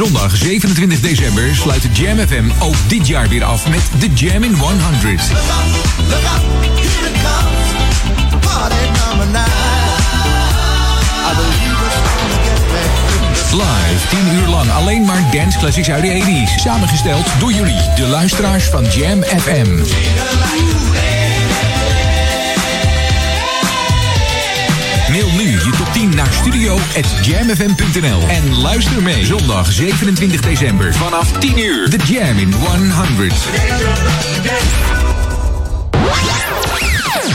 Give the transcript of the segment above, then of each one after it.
Zondag 27 december sluit Jam FM ook dit jaar weer af met The Jam in 100. Live, 10 uur lang, alleen maar dance classics uit de 80. Samengesteld door jullie, de luisteraars van Jam FM. Mail nu je top 10 naar Jamfm.nl. En luister mee. Zondag 27 december vanaf 10 uur. The Jam in 100.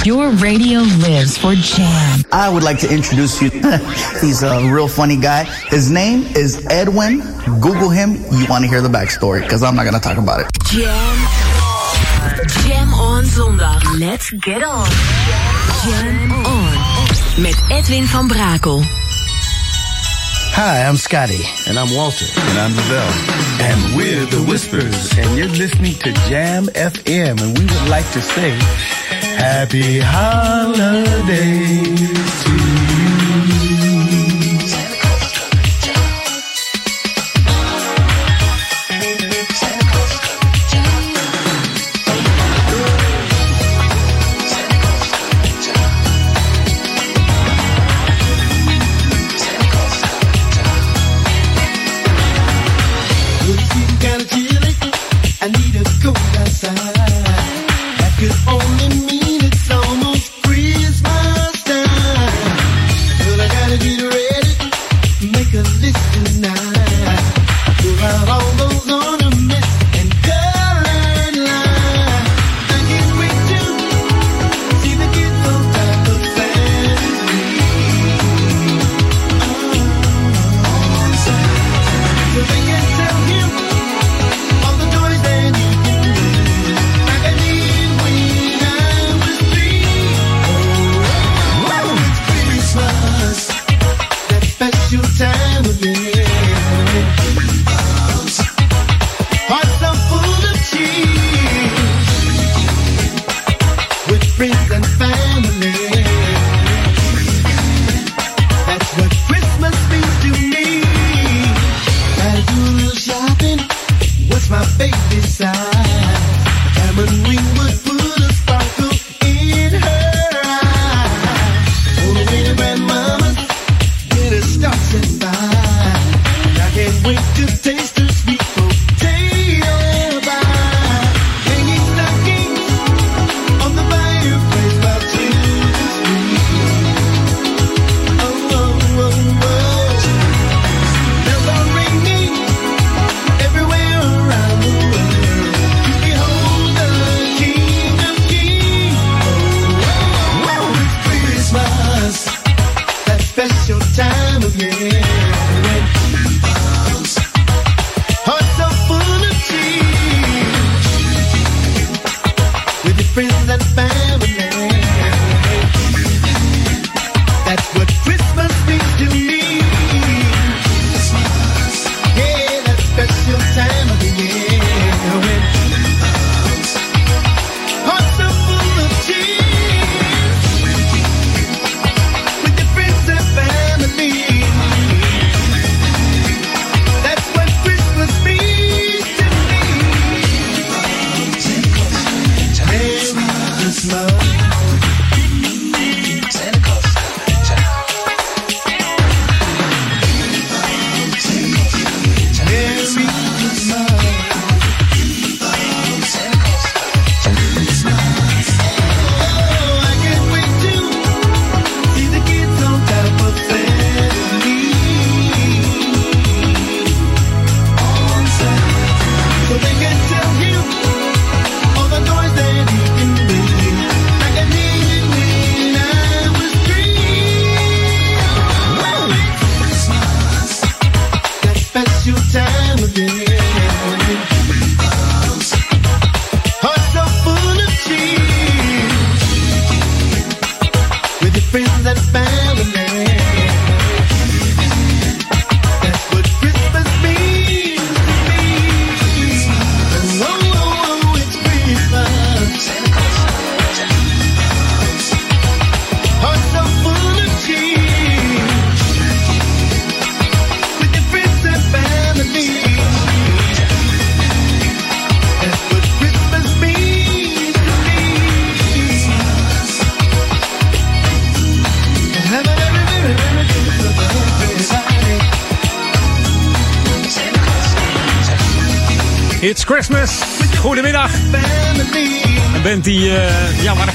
Your radio lives for jam. I would like to introduce you. He's a real funny guy. His name is Edwin. Google him. You want to hear the backstory because I'm not going to talk about it. Jam. Jam on Zondag. Let's get on. Jam on. met Edwin van Brakel. Hi, I'm Scotty. And I'm Walter. And I'm Lavelle. And we're the Whispers. And you're listening to Jam FM. And we would like to say, Happy Holidays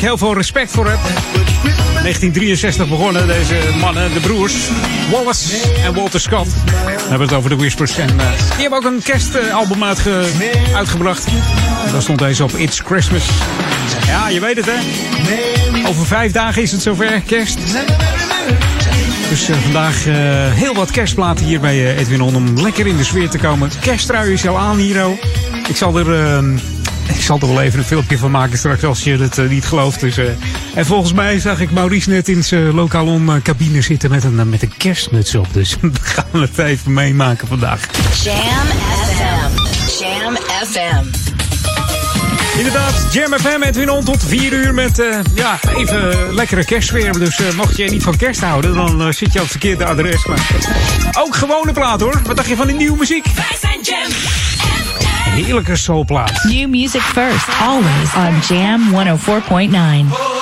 heel veel respect voor heb. 1963 begonnen deze mannen, de broers. Wallace en Walter Scott. We hebben het over de Whispers. En uh, die hebben ook een kerstalbum uitge uitgebracht. Daar stond deze op It's Christmas. Ja, je weet het hè. Over vijf dagen is het zover, kerst. Dus uh, vandaag uh, heel wat kerstplaten hier bij Edwin On om lekker in de sfeer te komen. Kersttrui is al aan hier. Ik zal er, ehm, ik zal er wel even een filmpje van maken straks als je het niet gelooft. Dus, en volgens mij zag ik Maurice net in zijn lokaal om cabine zitten met een, met een kerstmuts op. Dus we gaan het even meemaken vandaag. Jam FM. Jam FM. Inderdaad, Jam FM met Winon tot 4 uur met uh, ja, even lekkere kerstsfeer. Dus uh, mocht je niet van kerst houden, dan uh, zit je op het verkeerde adres. Maar ook gewone plaat hoor. Wat dacht je van die nieuwe muziek? Heerlijke soulplaat. New music first, always on Jam 104.9.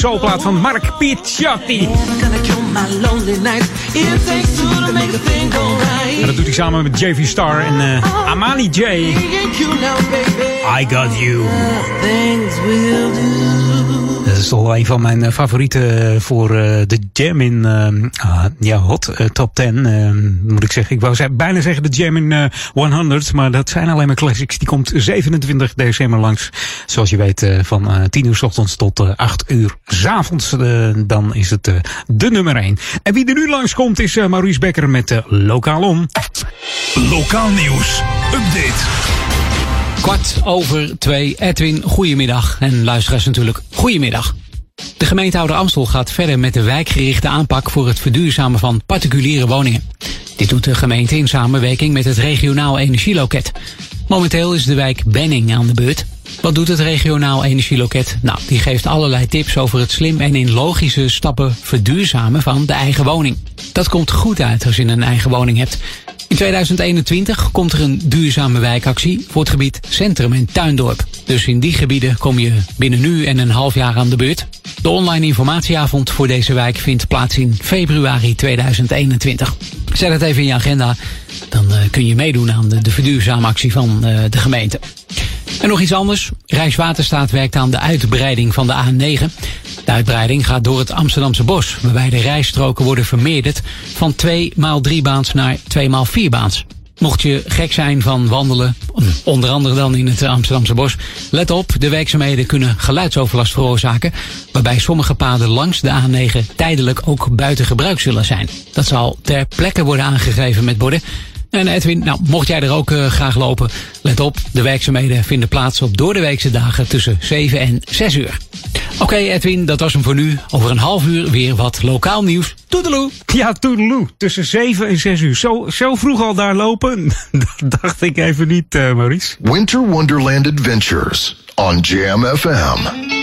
soulplaat van Mark Picciotti. En dat doet hij samen met JV Star en uh, Amani J. I got you. Dat is toch wel een van mijn eh, favorieten eh, voor uh, de Jam in uh, ja, Hot Top 10. moet ik zeggen. Ik wou bijna zeggen de Jam in 100. Maar dat zijn alleen maar classics. Die komt 27 december langs. Zoals je weet van 10 uur s ochtends tot 8 uur s avonds. dan is het de nummer 1. En wie er nu langs komt is Maurice Becker met Lokaal Om. Lokaal nieuws. Update. Kwart over twee. Edwin, goedemiddag. En luisteraars natuurlijk, goedemiddag. De gemeentehouder Amstel gaat verder met de wijkgerichte aanpak voor het verduurzamen van particuliere woningen. Dit doet de gemeente in samenwerking met het regionaal energieloket. Momenteel is de wijk Benning aan de beurt. Wat doet het regionaal energieloket? Nou, die geeft allerlei tips over het slim en in logische stappen verduurzamen van de eigen woning. Dat komt goed uit als je een eigen woning hebt. In 2021 komt er een duurzame wijkactie voor het gebied Centrum en Tuindorp. Dus in die gebieden kom je binnen nu en een half jaar aan de beurt. De online informatieavond voor deze wijk vindt plaats in februari 2021. Zet het even in je agenda, dan uh, kun je meedoen aan de, de verduurzaamactie van uh, de gemeente. En nog iets anders. Rijkswaterstaat werkt aan de uitbreiding van de A9. De uitbreiding gaat door het Amsterdamse bos, waarbij de rijstroken worden vermeerderd van 2 x 3 baans naar 2 x 4 baans. Mocht je gek zijn van wandelen, onder andere dan in het Amsterdamse bos, let op, de werkzaamheden kunnen geluidsoverlast veroorzaken, waarbij sommige paden langs de A9 tijdelijk ook buiten gebruik zullen zijn. Dat zal ter plekke worden aangegeven met borden. En Edwin, nou, mocht jij er ook uh, graag lopen, let op, de werkzaamheden vinden plaats op doordeweekse dagen tussen 7 en 6 uur. Oké okay, Edwin, dat was hem voor nu. Over een half uur weer wat lokaal nieuws. Toedeloe! Ja, toedeloe. Tussen 7 en 6 uur. Zo, zo vroeg al daar lopen? Dat dacht ik even niet, uh, Maurice. Winter Wonderland Adventures on Jam FM.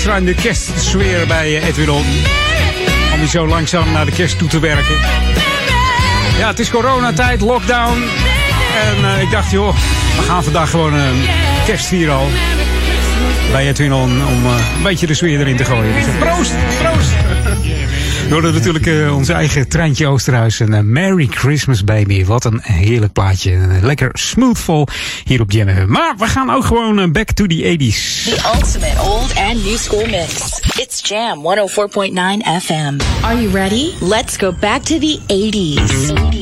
Extra in de kerstsfeer bij eh, Edwin. Om zo langzaam naar de kerst toe te werken. Ja, het is coronatijd, lockdown. En uh, ik dacht, joh, we gaan vandaag gewoon een kerst vieren al. bij Edwin om, uh, een beetje de sfeer erin te gooien. Dus proost, proost. We horen natuurlijk uh, onze eigen Treintje Oosterhuis en uh, Merry Christmas Baby. Wat een heerlijk plaatje. Lekker smoothvol hier op Jam Maar we gaan ook gewoon back to the 80s. The ultimate old and new school mix. It's Jam 104.9 FM. Are you ready? Let's go back to the 80s. 80s.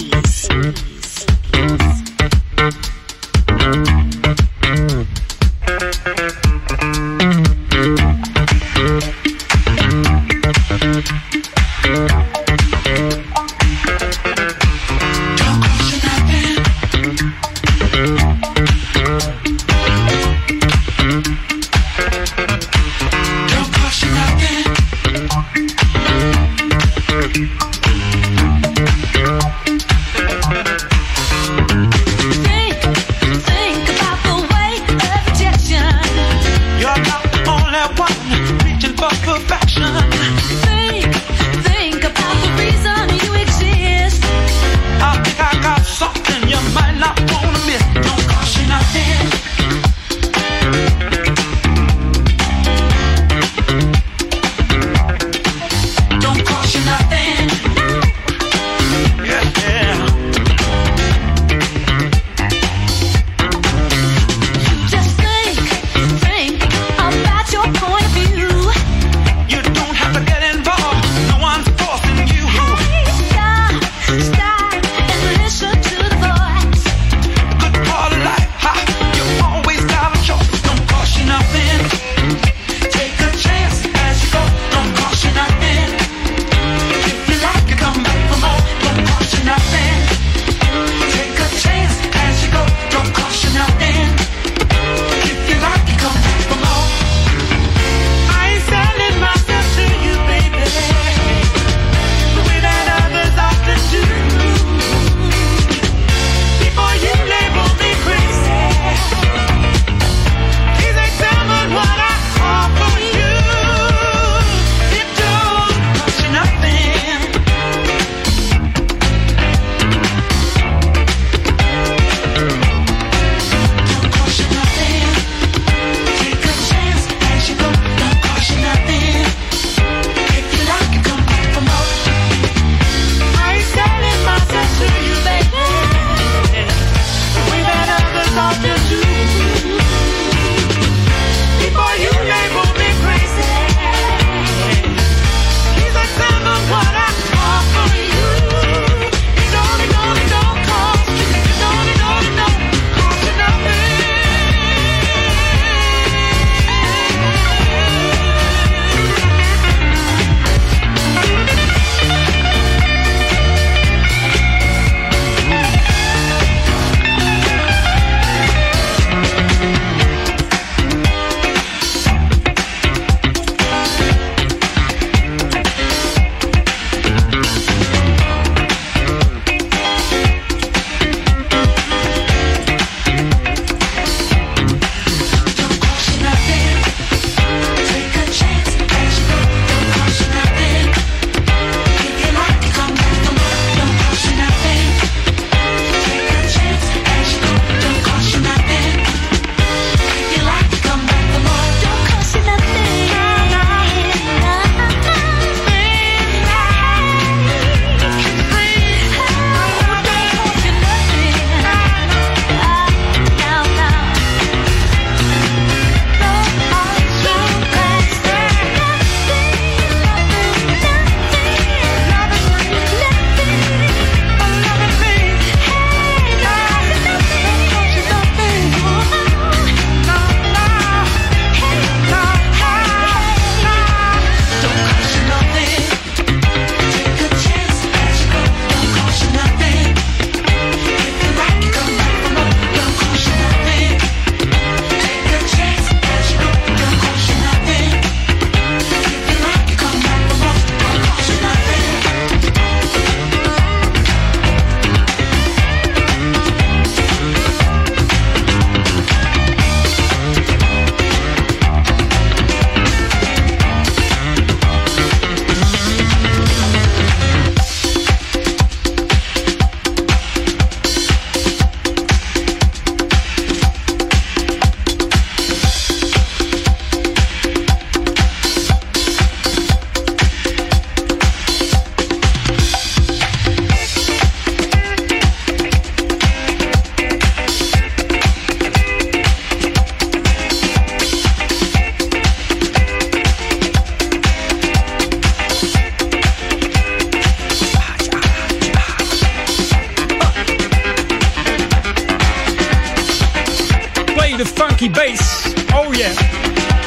Funky bass. Oh yeah.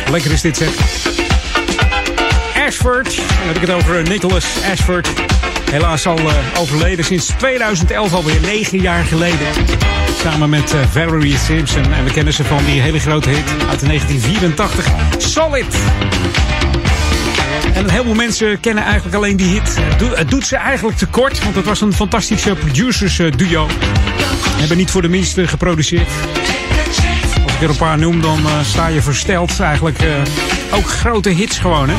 Lekker is dit zeg. Ashford, dan heb ik het over Nicholas Ashford. Helaas al uh, overleden sinds 2011, alweer negen jaar geleden. Samen met uh, Valerie Simpson. En we kennen ze van die hele grote hit uit 1984. Solid. En heel veel mensen kennen eigenlijk alleen die hit. Het doet ze eigenlijk tekort, want het was een fantastische producers duo. Hebben niet voor de minste geproduceerd. Ik er een paar noem, dan uh, sta je versteld. Eigenlijk uh, ook grote hits gewoon, hè.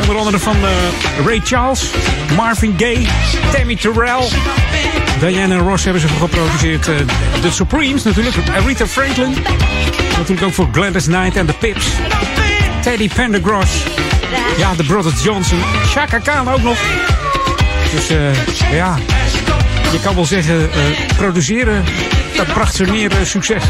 Onder andere van uh, Ray Charles, Marvin Gaye, Tammy Terrell. Diana Ross hebben ze geproduceerd. The Supremes natuurlijk, Aretha Franklin. Natuurlijk ook voor Gladys Knight en The Pips. Teddy Pendergrass. Ja, de Brothers Johnson. Chaka Khan ook nog. Dus ja, je kan wel zeggen, produceren, dat bracht ze meer succes.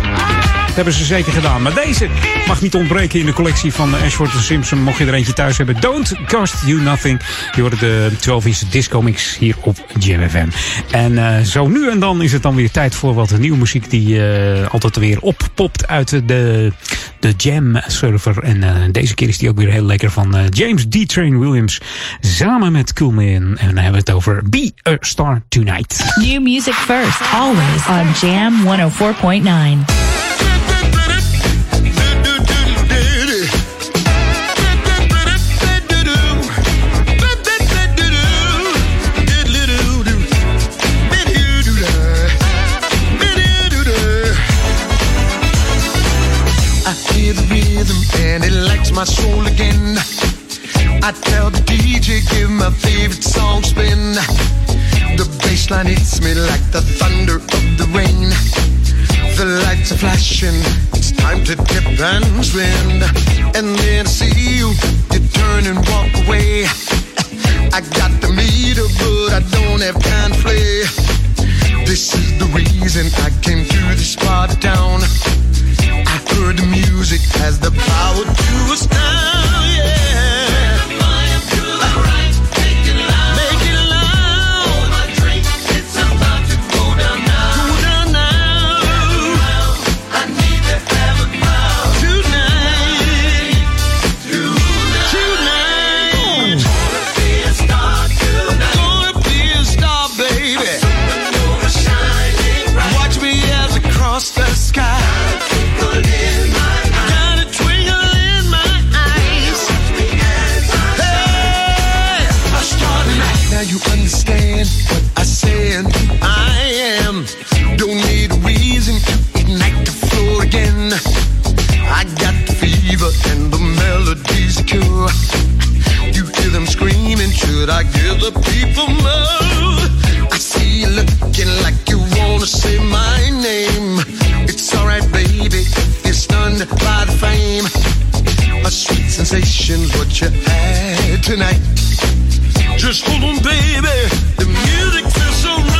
Dat hebben ze zeker gedaan. Maar deze mag niet ontbreken in de collectie van Ashford Simpson. Mocht je er eentje thuis hebben. Don't Cost You Nothing. Je hoort de 12-inch disco mix hier op JMFM. En uh, zo nu en dan is het dan weer tijd voor wat nieuwe muziek die uh, altijd weer oppopt uit de, de Jam server. En uh, deze keer is die ook weer heel lekker van James D. Train Williams. Samen met Coolman. En dan hebben we het over Be a Star Tonight. New music first. Always on Jam 104.9. my soul again. I tell the DJ, give my favorite song spin. The bass line hits me like the thunder of the rain. The lights are flashing, it's time to dip and swim. And then I see you, you turn and walk away. I got the meter, but I don't have time to play. This is the reason I came to this part of town. I heard music has the power to astound, Should I give the people more? I see you looking like you wanna say my name. It's alright, baby, if you're stunned by the fame. A sweet sensation's what you had tonight. Just hold on, baby. The music feels so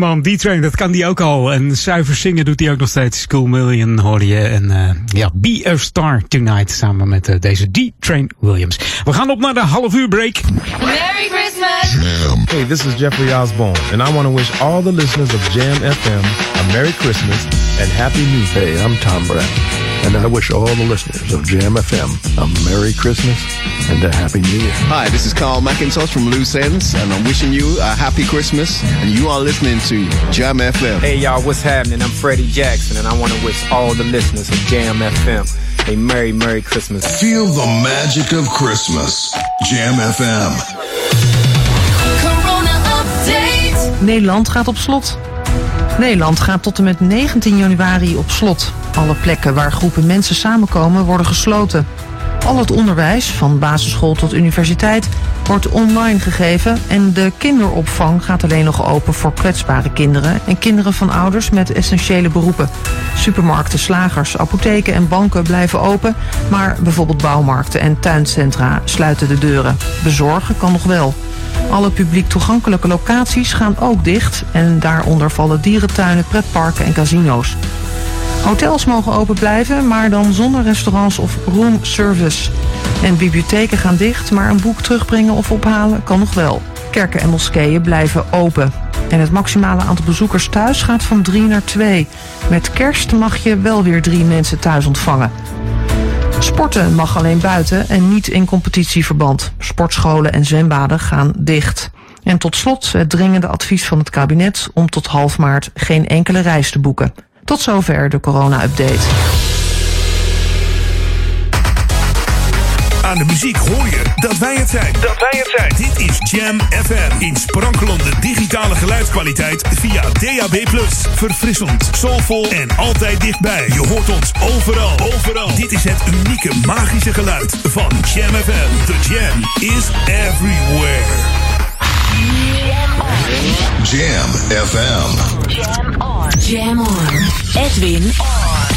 man. D-Train, dat kan die ook al. En zuiver zingen doet hij ook nog steeds. School Million hoorde je. En uh, ja, Be a Star Tonight. Samen met uh, deze D-Train Williams. We gaan op naar de half uur break. Merry Christmas! Jam. Hey, this is Jeffrey Osborne, and I want to wish all the listeners of Jam FM a Merry Christmas and Happy New Year. Hey, I'm Tom Brown, and I wish all the listeners of Jam FM a Merry Christmas and a Happy New Year. Hi, this is Carl McIntosh from Loose Ends, and I'm wishing you a happy Christmas. And you are listening to Jam FM. Hey, y'all, what's happening? I'm Freddie Jackson, and I want to wish all the listeners of Jam FM a Merry, Merry Christmas. Feel the magic of Christmas. Jam FM. Corona update. Nederland gaat op slot. Nederland gaat tot en met 19 januari op slot. Alle plekken waar groepen mensen samenkomen worden gesloten. Al het onderwijs, van basisschool tot universiteit, wordt online gegeven en de kinderopvang gaat alleen nog open voor kwetsbare kinderen en kinderen van ouders met essentiële beroepen. Supermarkten, slagers, apotheken en banken blijven open, maar bijvoorbeeld bouwmarkten en tuincentra sluiten de deuren. Bezorgen kan nog wel. Alle publiek toegankelijke locaties gaan ook dicht en daaronder vallen dierentuinen, pretparken en casino's. Hotels mogen open blijven, maar dan zonder restaurants of room service. En bibliotheken gaan dicht, maar een boek terugbrengen of ophalen kan nog wel. Kerken en moskeeën blijven open. En het maximale aantal bezoekers thuis gaat van 3 naar 2. Met kerst mag je wel weer drie mensen thuis ontvangen. Sporten mag alleen buiten en niet in competitieverband. Sportscholen en zwembaden gaan dicht. En tot slot het dringende advies van het kabinet om tot half maart geen enkele reis te boeken. Tot zover de corona-update. Aan de muziek hoor je dat wij het zijn. Dat wij het zijn. Dit is Jam FM. In sprankelende digitale geluidskwaliteit via DAB+. Verfrissend, soulvol en altijd dichtbij. Je hoort ons overal. Overal. Dit is het unieke magische geluid van Jam FM. The Jam is everywhere. Jam FM. Jam on. Jam on. Edwin on.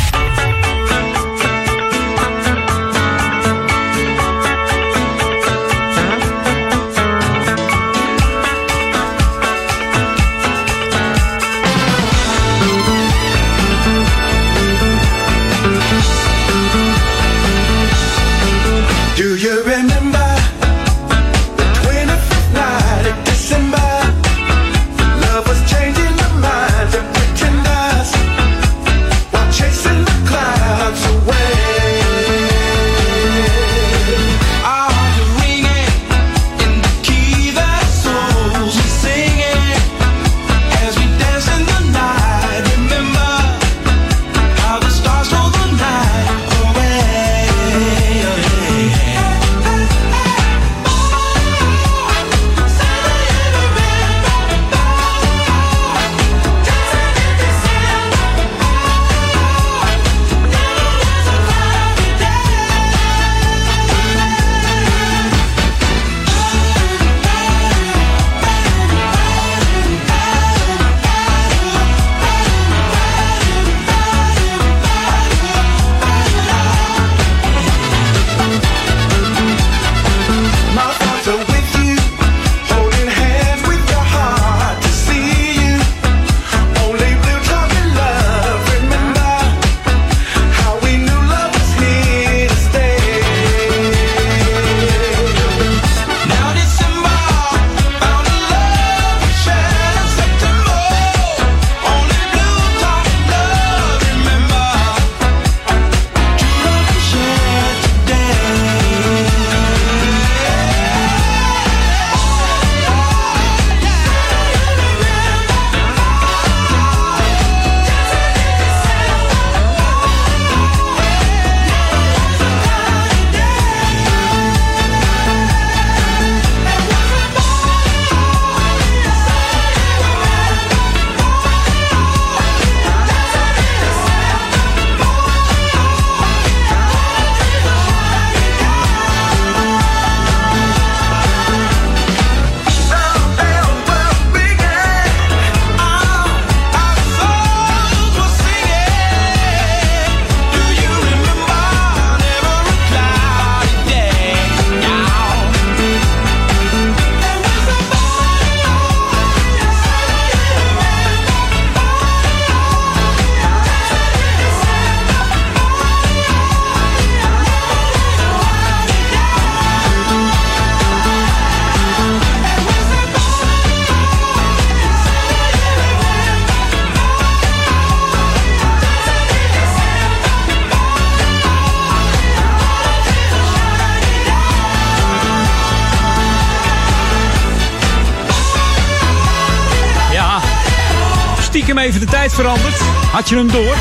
Had je hem door?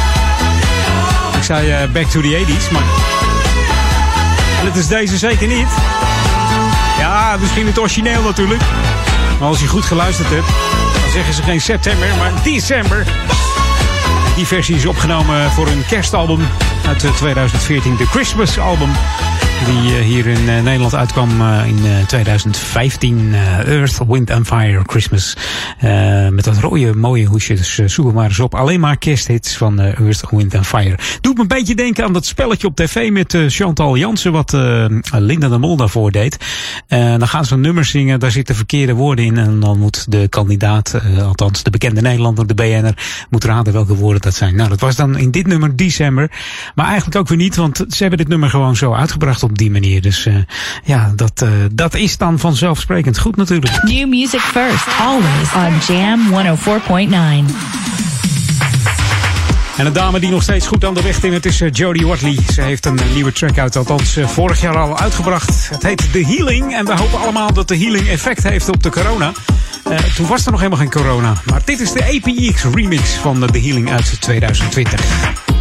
Ik zei eh, back to the 80s, maar... En het is deze zeker niet. Ja, misschien het origineel natuurlijk. Maar als je goed geluisterd hebt, dan zeggen ze geen september, maar december. Die versie is opgenomen voor een kerstalbum uit 2014, de Christmas album. Die uh, hier in uh, Nederland uitkwam uh, in 2015. Earth, Wind and Fire Christmas. met dat rode mooie hoesje. Dus zoek maar eens op. Alleen maar kersthits van Earth, Wind and Fire. Doet me een beetje denken aan dat spelletje op tv met Chantal Jansen. Wat Linda de Mol daarvoor deed. dan gaan ze een nummer zingen. Daar zitten verkeerde woorden in. En dan moet de kandidaat, althans de bekende Nederlander, de BN'er, moet raden welke woorden dat zijn. Nou, dat was dan in dit nummer December. Maar eigenlijk ook weer niet. Want ze hebben dit nummer gewoon zo uitgebracht op op die manier. Dus uh, ja, dat, uh, dat is dan vanzelfsprekend goed natuurlijk. New music first, always on Jam 104.9. En een dame die nog steeds goed aan de weg in het is uh, Jodie Watley. Ze heeft een nieuwe track uit, althans vorig jaar al uitgebracht. Het heet The Healing. En we hopen allemaal dat de healing effect heeft op de corona. Uh, toen was er nog helemaal geen corona. Maar dit is de APX remix van The Healing uit 2020.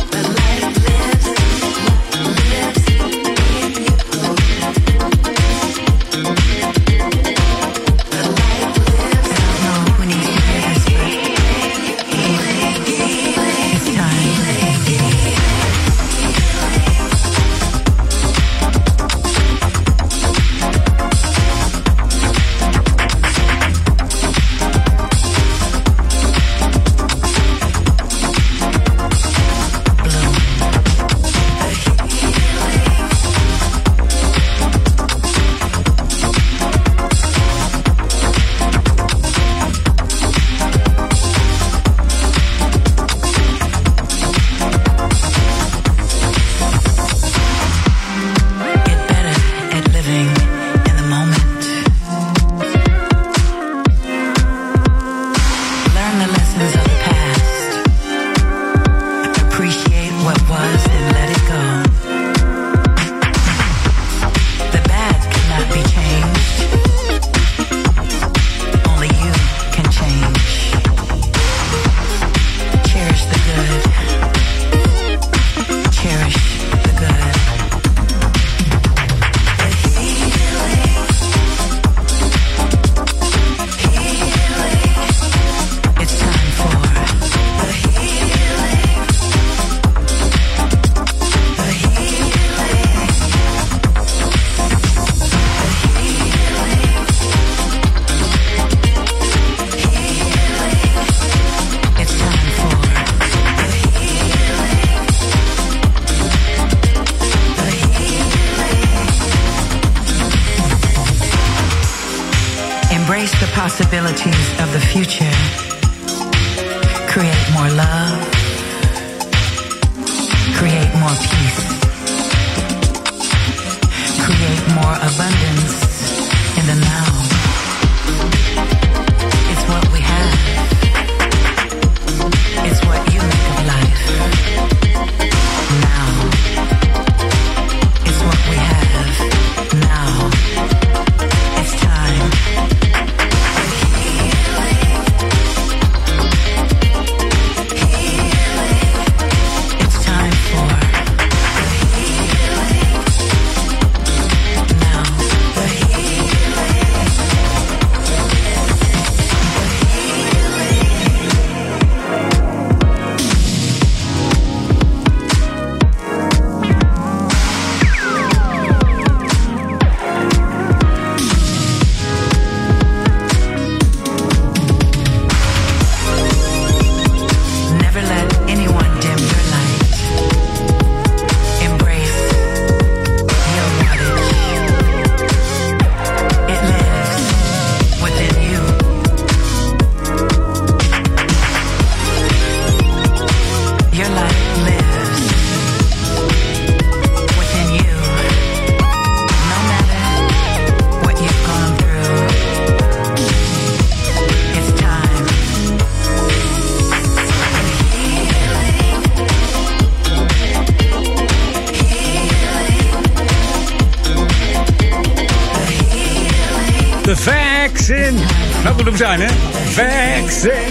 zijn, hè? Vaccine.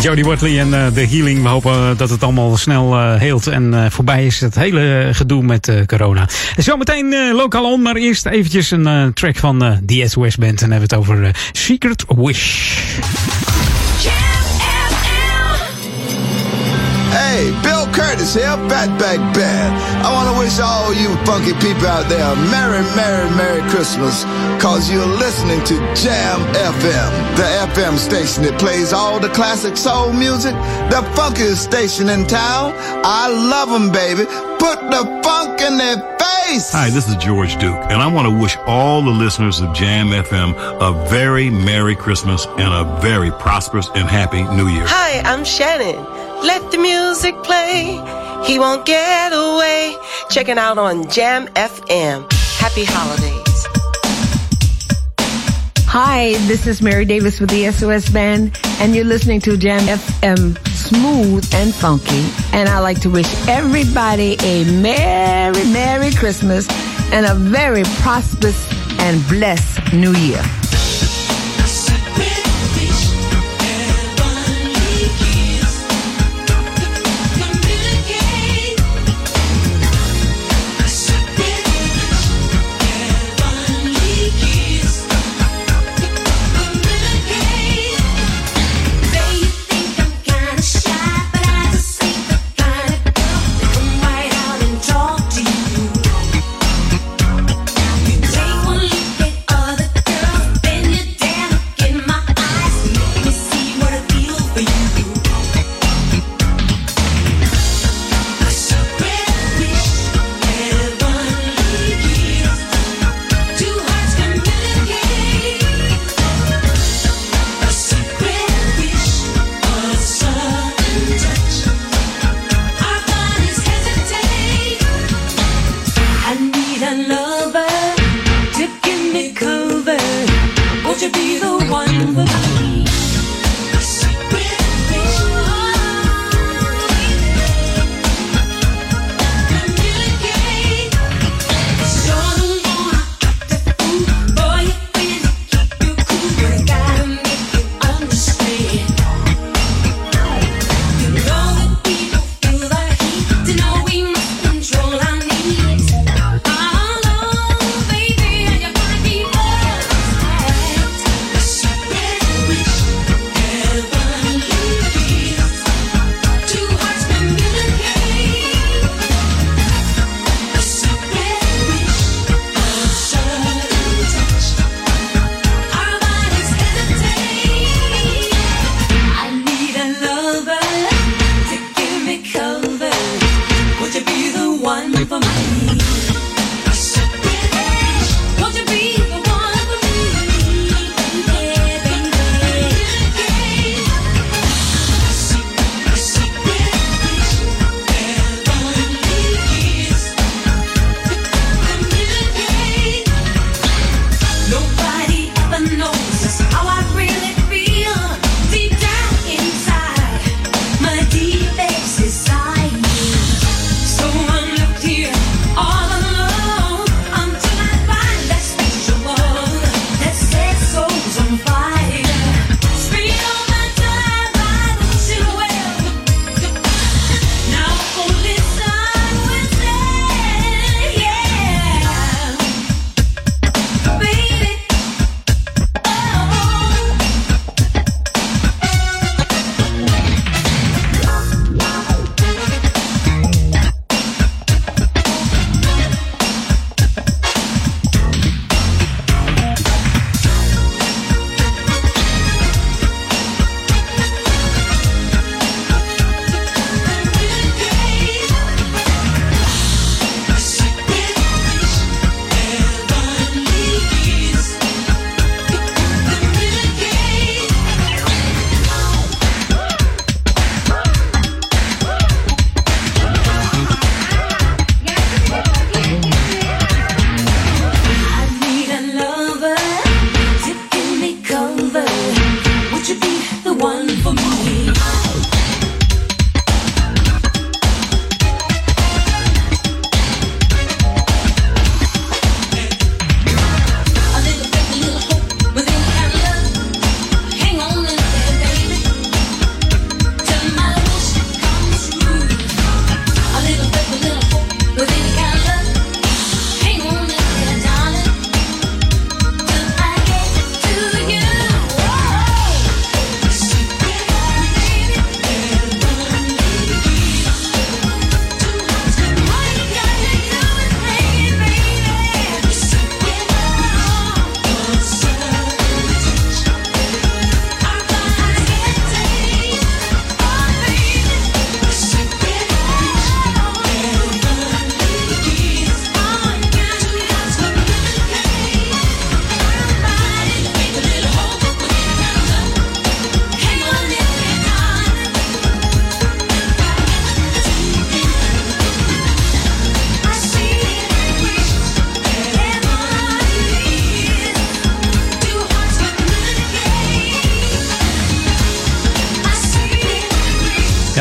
Jody Watley en eh, de healing. We hopen eh, dat het allemaal snel eh, heelt en voorbij is. Het hele gedoe met corona. Zometeen lokaal on, maar eerst eventjes een track van de SOS Band. En hebben we het over Secret Wish. Hey, Bill Curtis here, Fatback Band. I want to wish all you funky people out there a Merry, Merry, Merry Christmas, cause you're listening to Jam FM, the FM station that plays all the classic soul music, the funkiest station in town. I love them, baby. Put the funk in their face. Hi, this is George Duke, and I want to wish all the listeners of Jam FM a very Merry Christmas and a very prosperous and happy New Year. Hi, I'm Shannon. Let the music play. He won't get away. Checking out on Jam FM. Happy holidays. Hi, this is Mary Davis with the SOS Band, and you're listening to Jam FM smooth and funky. And I like to wish everybody a Merry, Merry Christmas and a very prosperous and blessed New Year.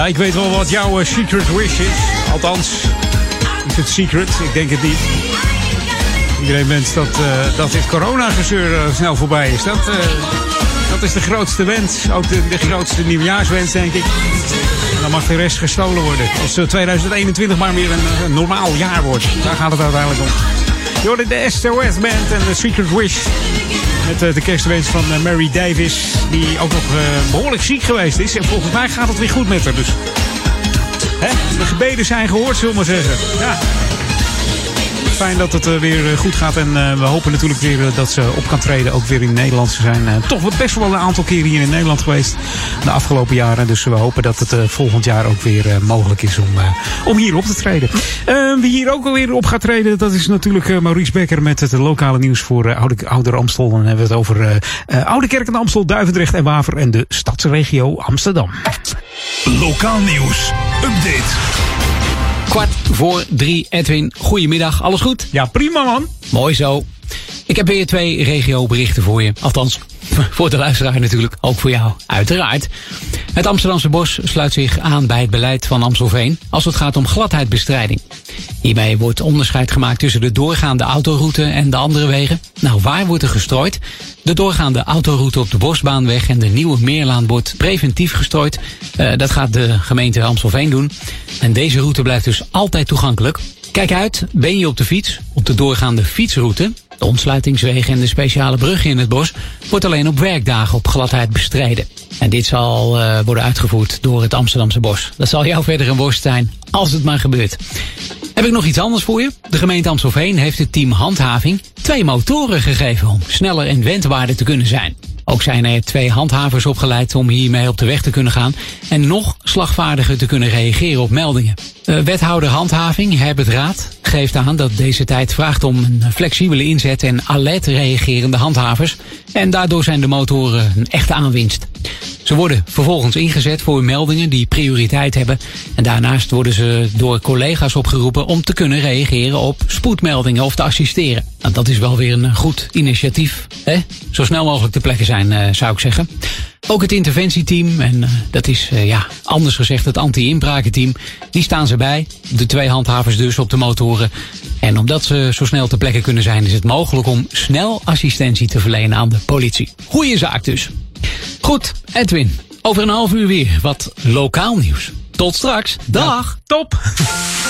Ik weet wel wat jouw eh, secret wish is. Althans, is het secret? Ik denk het niet. Iedereen wenst dat, eh, dat dit coronagezeur eh, snel voorbij is. Dat, dat is de grootste wens. Ook de, grootste nieuwjaarswens, denk ik. En dan mag de rest gestolen worden. Als eh, 2021 maar weer een, normaal jaar wordt. Daar gaat het uiteindelijk om. Je hoorde de SOS Band en de Secret Wish. Met eh, de kerstwens van eh, Mary Davis. Die ook nog eh, behoorlijk ziek geweest is. En volgens mij gaat het weer goed met haar. Dus hè, de gebeden zijn gehoord, zullen we maar zeggen. Ja. Fijn dat het eh, weer eh, goed gaat. En eh, we hopen natuurlijk weer dat ze op kan treden. Ook weer in Nederland. Ze zijn toch best wel een aantal keren hier in Nederland geweest. De afgelopen jaren. Dus we hopen dat het volgend jaar ook weer mogelijk is om, om hier op te treden. Wie hier ook alweer op gaat treden. Dat is natuurlijk Maurice Becker met het lokale nieuws voor Oude, Ouder Amstel. Dan hebben we het over Oude Kerk en Amstel, Duivendrecht en Waver. En de stadsregio Amsterdam. Lokaal nieuws. Update. Voor drie, Edwin. Goedemiddag, alles goed? Ja, prima man. Mooi zo. Ik heb weer twee regioberichten voor je. Althans, voor de luisteraar natuurlijk. Ook voor jou, uiteraard. Het Amsterdamse Bos sluit zich aan bij het beleid van Amstelveen als het gaat om gladheidbestrijding. Hiermee wordt onderscheid gemaakt tussen de doorgaande autoroute en de andere wegen. Nou, waar wordt er gestrooid? De doorgaande autoroute op de Bosbaanweg en de nieuwe Meerlaan wordt preventief gestrooid. Eh, dat gaat de gemeente Amstelveen doen. En deze route blijft dus altijd toegankelijk. Kijk uit, ben je op de fiets, op de doorgaande fietsroute, de ontsluitingswegen en de speciale bruggen in het bos, wordt alleen op werkdagen op gladheid bestreden. En dit zal eh, worden uitgevoerd door het Amsterdamse bos. Dat zal jou verder een worst zijn, als het maar gebeurt. Heb ik nog iets anders voor je? De gemeente Amstelveen heeft het team handhaving twee motoren gegeven om sneller en wendbaarder te kunnen zijn. Ook zijn er twee handhavers opgeleid om hiermee op de weg te kunnen gaan en nog slagvaardiger te kunnen reageren op meldingen. Eh, wethouder handhaving Herbert Raad geeft aan dat deze tijd vraagt om een flexibele inzet en alert reagerende handhavers en daardoor zijn de motoren een echte aanwinst. Ze worden vervolgens ingezet voor meldingen die prioriteit hebben. En daarnaast worden ze door collega's opgeroepen om te kunnen reageren op spoedmeldingen of te assisteren. Nou, dat is wel weer een goed initiatief. Hè? Zo snel mogelijk te plekken zijn, eh, zou ik zeggen. Ook het interventieteam, en eh, dat is eh, ja, anders gezegd het anti-inbrakenteam, die staan ze bij. De twee handhavers dus op de motoren. En omdat ze zo snel te plekken kunnen zijn, is het mogelijk om snel assistentie te verlenen aan de politie. Goeie zaak dus. Goed, Edwin, over een half uur weer wat lokaal nieuws. Tot straks. Dag. top.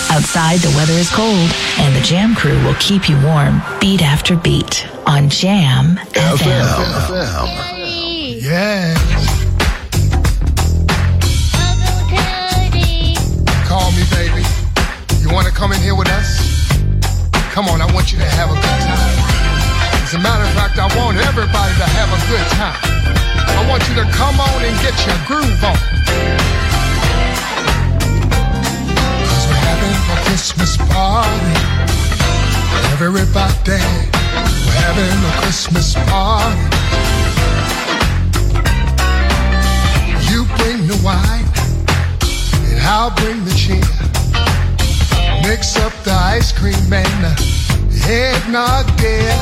Outside, the weather is cold, and the Jam crew will keep you warm beat after beat on Jam FM. Yes. Call me, baby. You want to come in here with us? Come on, I want you to have a good time. As a matter of fact, I want everybody to have a good time. I want you to come on and get your groove on. Cause we're having a Christmas party. Everybody, we're having a Christmas party. Bring the wine, and I'll bring the cheer. Mix up the ice cream and the eggnog, dear.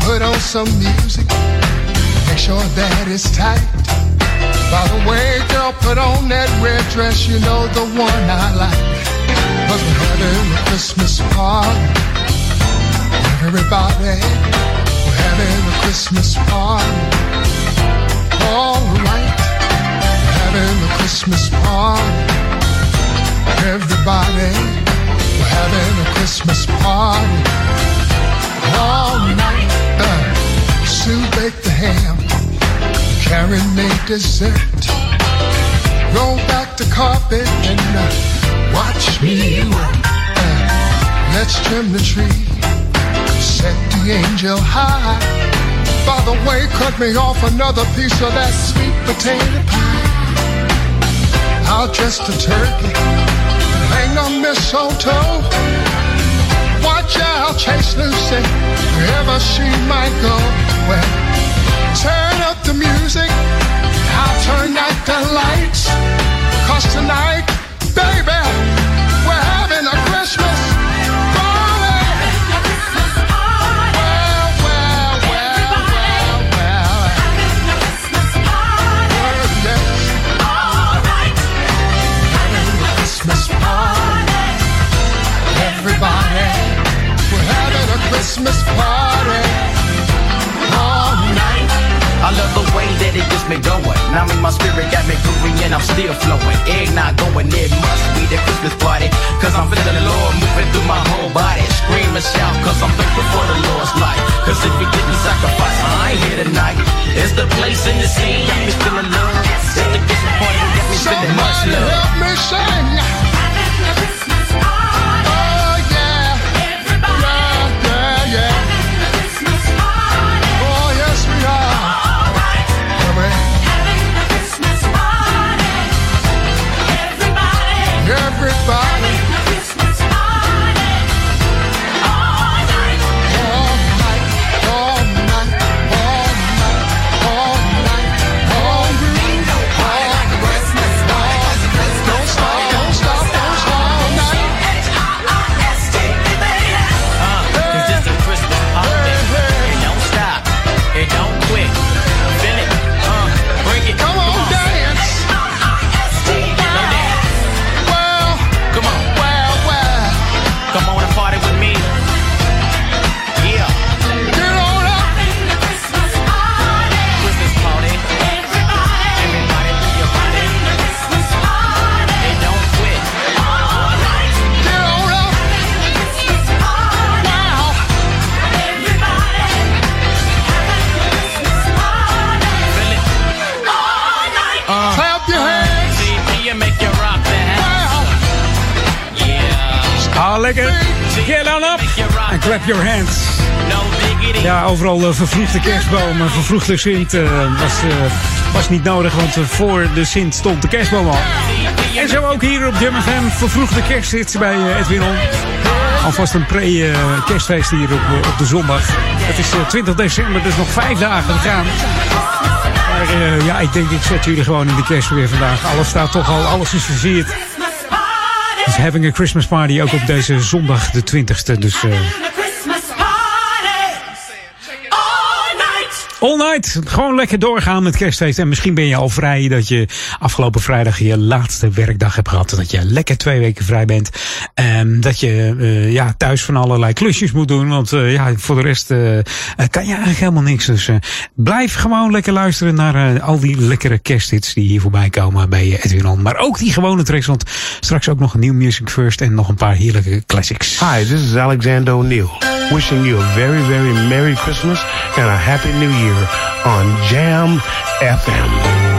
Put on some music, make sure that it's tight. By the way, girl, put on that red dress, you know the one I like. Cause we're having a Christmas party. Everybody, we're having a Christmas party. Alright, we're having a Christmas party. Everybody, we're having a Christmas party. All night, uh, Sue baked the ham, Karen made dessert. Roll back the carpet and uh, watch me work. Uh, let's trim the tree, set the angel high. By the way, cut me off another piece of that sweet potato pie. I'll dress the turkey, hang on mistletoe. Watch out, chase Lucy, wherever she might go. Well, turn up the music, I'll turn out the lights. Cause tonight, baby, Christmas party all night. I love the way that it gets me going. Now me, my spirit got me grooving and I'm still flowing. Egg not going, it must be the Christmas party. Cause I'm feeling the Lord moving through my whole body. Scream and shout cause I'm thankful for the Lord's life. Cause if you didn't sacrifice, I ain't here tonight. It's the place in the scene, got me feeling love. It's the Christmas party that got me feeling much love. help me sing. Clap your hands. Ja, overal eh, vervroegde kerstbomen, vervroegde Sint eh, was, eh, was niet nodig, want voor de Sint stond de kerstboom al. En zo ook hier op Jam vervroegde kersthits bij eh, Edwin. Alvast een pre-kerstfeest hier op, op de zondag. Het is eh, 20 december, dus nog vijf dagen te gaan. Maar ja, ik denk ik zet jullie gewoon in de kerst weer vandaag. Alles staat toch al, alles is versierd. Having a Christmas party ook op deze zondag de 20ste. Dus All night. Gewoon lekker doorgaan met kerstfeest. En misschien ben je al vrij dat je afgelopen vrijdag je laatste werkdag hebt gehad. Dat je lekker twee weken vrij bent. En dat je eh, ja, thuis van allerlei klusjes moet doen. Want eh, ja, voor de rest eh, kan je eigenlijk helemaal niks. Dus blijf gewoon lekker luisteren naar al die lekkere kersthits die hier voorbij komen bij Edwin On. Maar ook die gewone tracks. Want straks ook nog een nieuw Music First en nog een paar heerlijke classics. Hi, this is Alexander O'Neill, wishing you a very, very Merry Christmas and a Happy New Year on Jam FM.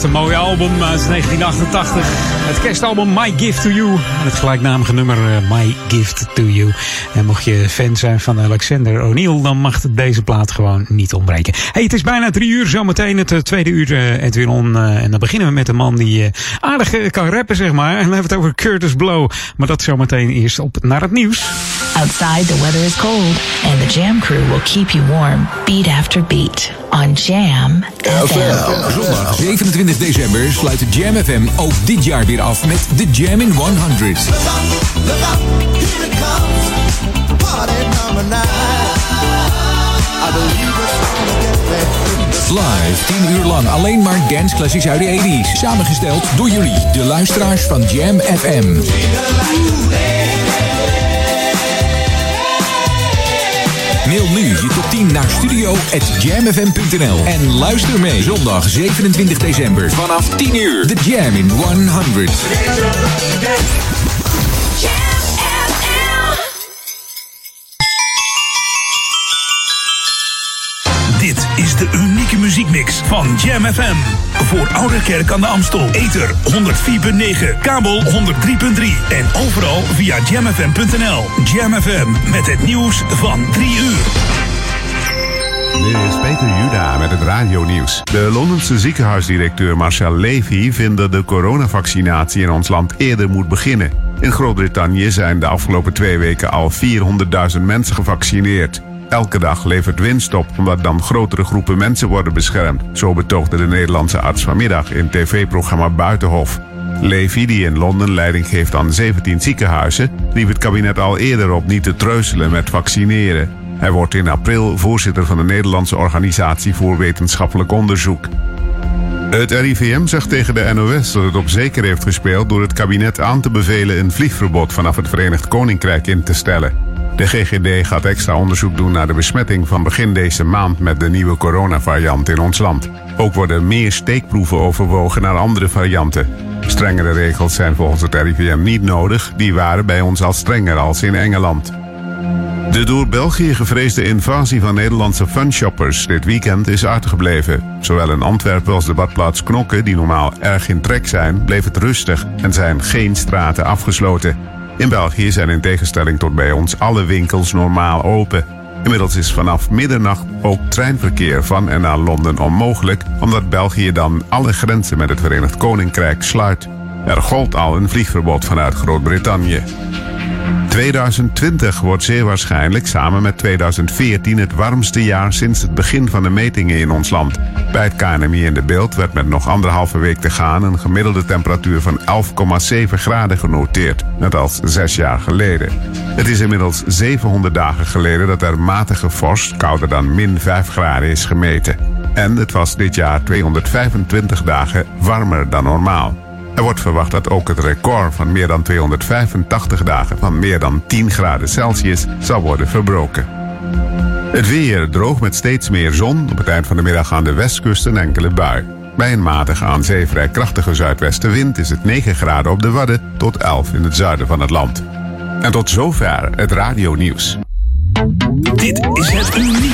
Blijft een mooi album uit 1988. Het kerstalbum My Gift to You. En het gelijknamige nummer uh, My Gift to You. En mocht je fan zijn van Alexander O'Neill, dan mag deze plaat gewoon niet ontbreken. Hey, het is bijna drie uur, zometeen het uh, tweede uur On. en dan beginnen we met een man die aardig kan rappen, zeg maar. En dan hebben we het over Curtis Blow. Maar dat zometeen eerst op naar het nieuws. Outside the weather is cold and the Jam crew will keep you warm, beat after beat on Jam FM. Zondag 27 december sluit de Jam FM ook dit jaar weer af met de Jam in 100. Live 10 uur lang alleen maar dance classics uit de 80s. Samengesteld door jullie, de luisteraars van Jam FM. Mail nu je top 10 naar studio.jamfm.nl en luister mee zondag 27 december vanaf 10 uur. The Jam in 100. Van Jam FM. Voor Ouderkerk aan de Amstel. Ether 104.9, kabel 103.3 en overal via jamfm.nl. Jam FM met het nieuws van 3 uur. Dit is Peter Juda met het radionieuws. De Londense ziekenhuisdirecteur Marcel Levy vindt dat de coronavaccinatie in ons land eerder moet beginnen. In Groot-Brittannië zijn de afgelopen twee weken al 400.000 mensen gevaccineerd. Elke dag levert winst op, omdat dan grotere groepen mensen worden beschermd. Zo betoogde de Nederlandse arts vanmiddag in tv-programma Buitenhof. Levy, die in Londen leiding geeft aan 17 ziekenhuizen, riep het kabinet al eerder op niet te treuzelen met vaccineren. Hij wordt in april voorzitter van de Nederlandse Organisatie voor Wetenschappelijk Onderzoek. Het RIVM zegt tegen de NOS dat het op zeker heeft gespeeld door het kabinet aan te bevelen een vliegverbod vanaf het Verenigd Koninkrijk in te stellen. De GGD gaat extra onderzoek doen naar de besmetting van begin deze maand met de nieuwe coronavariant in ons land. Ook worden meer steekproeven overwogen naar andere varianten. Strengere regels zijn volgens het RIVM niet nodig, die waren bij ons al strenger als in Engeland. De door België gevreesde invasie van Nederlandse funshoppers dit weekend is uitgebleven. Zowel in Antwerpen als de badplaats Knokke, die normaal erg in trek zijn, bleef het rustig en zijn geen straten afgesloten. In België zijn in tegenstelling tot bij ons alle winkels normaal open. Inmiddels is vanaf middernacht ook treinverkeer van en naar Londen onmogelijk, omdat België dan alle grenzen met het Verenigd Koninkrijk sluit. Er gold al een vliegverbod vanuit Groot-Brittannië. 2020 wordt zeer waarschijnlijk samen met 2014 het warmste jaar sinds het begin van de metingen in ons land. Bij het KNMI in de beeld werd met nog anderhalve week te gaan een gemiddelde temperatuur van 11,7 graden genoteerd, net als zes jaar geleden. Het is inmiddels 700 dagen geleden dat er matige vorst, kouder dan min 5 graden, is gemeten. En het was dit jaar 225 dagen warmer dan normaal. Er wordt verwacht dat ook het record van meer dan 285 dagen van meer dan 10 graden Celsius zal worden verbroken. Het weer droog met steeds meer zon. Op het eind van de middag aan de westkust een enkele bui. Bij een matige aan zee vrij krachtige zuidwestenwind is het 9 graden op de Wadden tot 11 in het zuiden van het land. En tot zover het radionieuws. Dit is het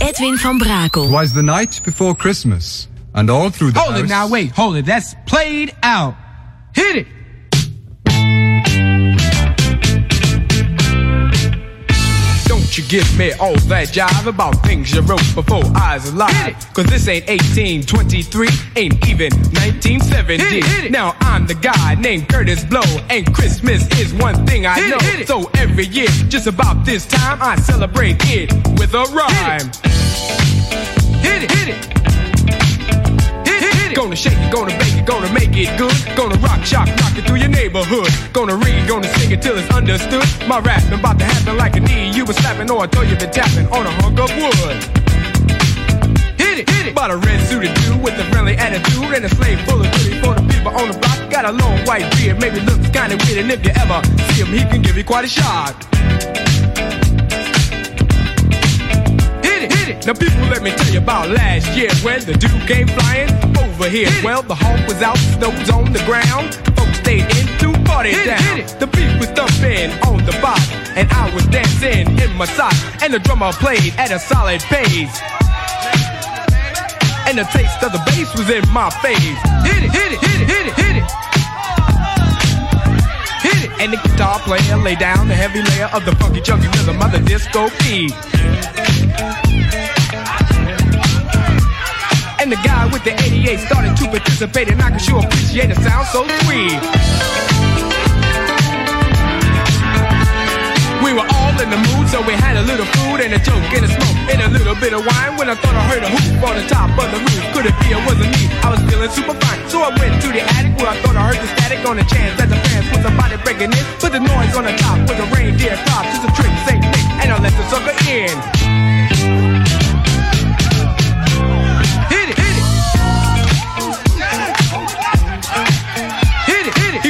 Edwin van Brakel. was the night before Christmas, and all through the Hold house. it now, wait, hold it. That's played out. Hit it. You give me all that jive about things you wrote before I was alive. Cause this ain't 1823, ain't even 1970. Now I'm the guy named Curtis Blow, and Christmas is one thing I hit know. So every year, just about this time, I celebrate it with a rhyme. Hit it, hit it. Gonna shake it, gonna bake it, gonna make it good. Gonna rock, shock, rock it through your neighborhood. Gonna read, gonna sing it till it's understood. My rapping about to happen like a knee. You was slapping or I thought you been tapping on a hunk of wood. Hit it, hit it. But Got a red suited dude with a friendly attitude and a slave full of goodies for the people on the block. Got a long white beard, maybe looks kinda weird, and if you ever see him, he can give you quite a shock. Now people, let me tell you about last year when the dude came flying over here. Well, the hawk was out, snow was on the ground. Folks stayed in to party hit down. It, hit it. The beat was thumping on the box, and I was dancing in my socks, and the drummer played at a solid pace. And the taste of the bass was in my face. Hit it, hit it, hit it, hit it, hit it. Hit it. And the guitar player lay down the heavy layer of the funky chunky rhythm of the disco beat. And the guy with the 88 started to participate, and I can sure appreciate the sound so sweet. We were all in the mood, so we had a little food and a joke and a smoke and a little bit of wine. When I thought I heard a hoop on the top of the roof, could it be it wasn't me? I was feeling super fine, so I went to the attic where I thought I heard the static on the chance that the fans was somebody breaking in. Put the noise on the top with a reindeer top, just a trick, Saint Nick, and I let the sucker in.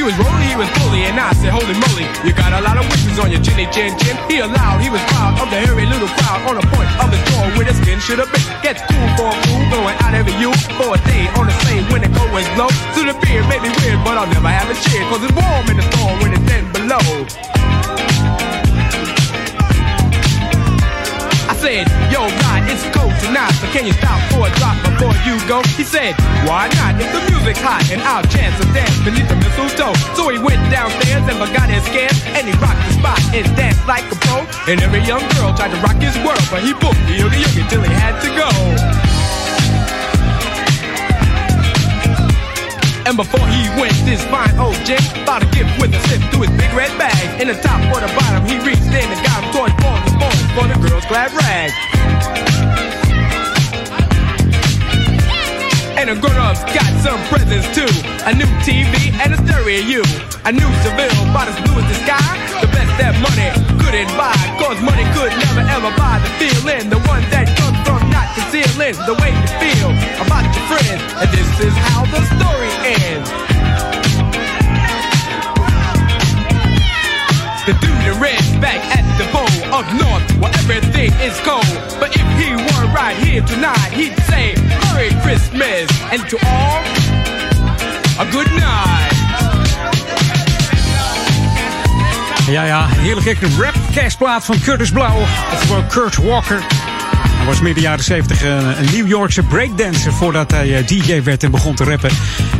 Was rolling, he was bully, and I said, holy moly, you got a lot of wishes on your chinny chin chin. He allowed, he was proud of the hairy little crowd on the point of the door where the skin should have been. Gets cool for a fool, going out every you for a day on the same when it goes low. So the beer may be weird, but I'll never have a cheer, cause it's warm in the storm when it's then below. Said, yo, God, it's cold tonight, but can you stop for a drop before you go? He said, why not? If the music's hot and I'll chance a dance beneath the mistletoe. So he went downstairs and forgot his scans, and he rocked the spot and danced like a pro. And every young girl tried to rock his world, but he booked the yogi yogi till he had to go. And before he went, this fine old gent bought a gift with a sip through his big red bag. In the top or the bottom, he reached in and got him toys, balls, and balls for the girl's glad rag. And the grown-ups got some presents too. A new TV and a stereo. You. A new Seville, about as blue as the sky. The best that money couldn't buy. Cause money could never ever buy the feeling. The one that comes from not concealing the way you feel about your friends. And this is how the story ends. The dude in red's back at the bowl of north where everything is cold. But if he were right here tonight, he'd say Merry Christmas and to all a good night. Ja, ja, heerlijk gekke rap kerstplaat van Curtis Blauw. Oftewel Kurt Walker. Was midden jaren 70 een, een New Yorkse breakdancer voordat hij eh, DJ werd en begon te rappen.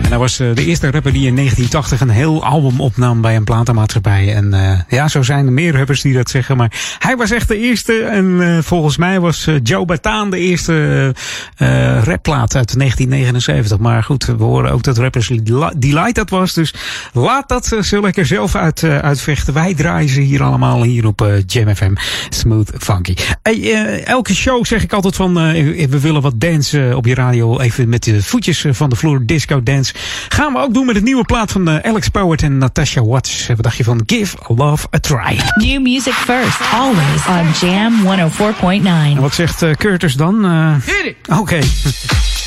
En hij was eh, de eerste rapper die in 1980 een heel album opnam bij een platenmaatschappij. En eh, ja, zo zijn er meer rappers die dat zeggen. Maar hij was echt de eerste. En eh, volgens mij was eh, Joe Bataan de eerste eh, rapplaat uit 1979. Maar goed, we horen ook dat Rappers Delight dat was. Dus laat dat zo lekker zelf uit, uitvechten. Wij draaien ze hier allemaal hier op Jam FM. Smooth Funky. Hey, elke show zeg ik altijd van, we willen wat dance op je radio. Even met de voetjes van de vloer, disco dance. Gaan we ook doen met het nieuwe plaat van Alex Powert en Natasha Watts. Wat dacht je van Give Love a Try? New music first, always on Jam 104.9. En wat zegt Curtis dan? Oké. Okay.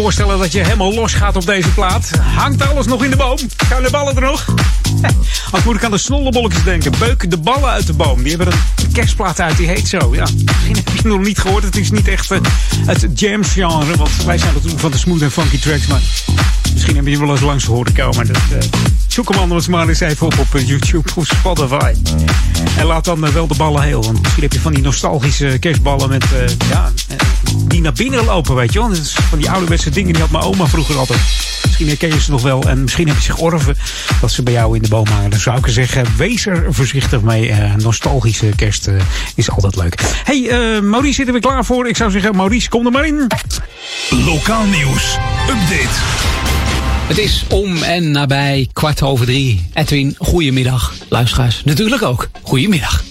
voorstellen dat je helemaal los gaat op deze plaat. Hangt alles nog in de boom? Gaan de ballen er nog? Als moet ik aan de snollebolletjes denken. Beuk de ballen uit de boom. Die hebben een kerstplaat uit, die heet zo. Ja, misschien heb je het nog niet gehoord. Het is niet echt uh, het jam genre. Want wij zijn natuurlijk van de smooth en funky tracks. Maar misschien heb je wel eens langs horen komen. Uh, zoek hem anders maar eens even op op YouTube of Spotify. En laat dan wel de ballen heel. Want misschien heb je van die nostalgische kerstballen met... ja, die naar binnen lopen, weet je wel. Dat is van die ouderwetse dingen, die had mijn oma vroeger altijd. Misschien herken je ze nog wel. En misschien heb je zich orven dat ze bij jou in de boom hangen. Dan zou ik zeggen, wees er voorzichtig mee. Uh, nostalgische kerst uh, is altijd leuk. hey, uh, Maurice, zitten we klaar voor? Ik zou zeggen, Maurice, kom er maar in. Lokaal nieuws. Update. Het is om en nabij kwart over drie. Edwin, goedemiddag. Luisteraars, natuurlijk ook. Goedemiddag.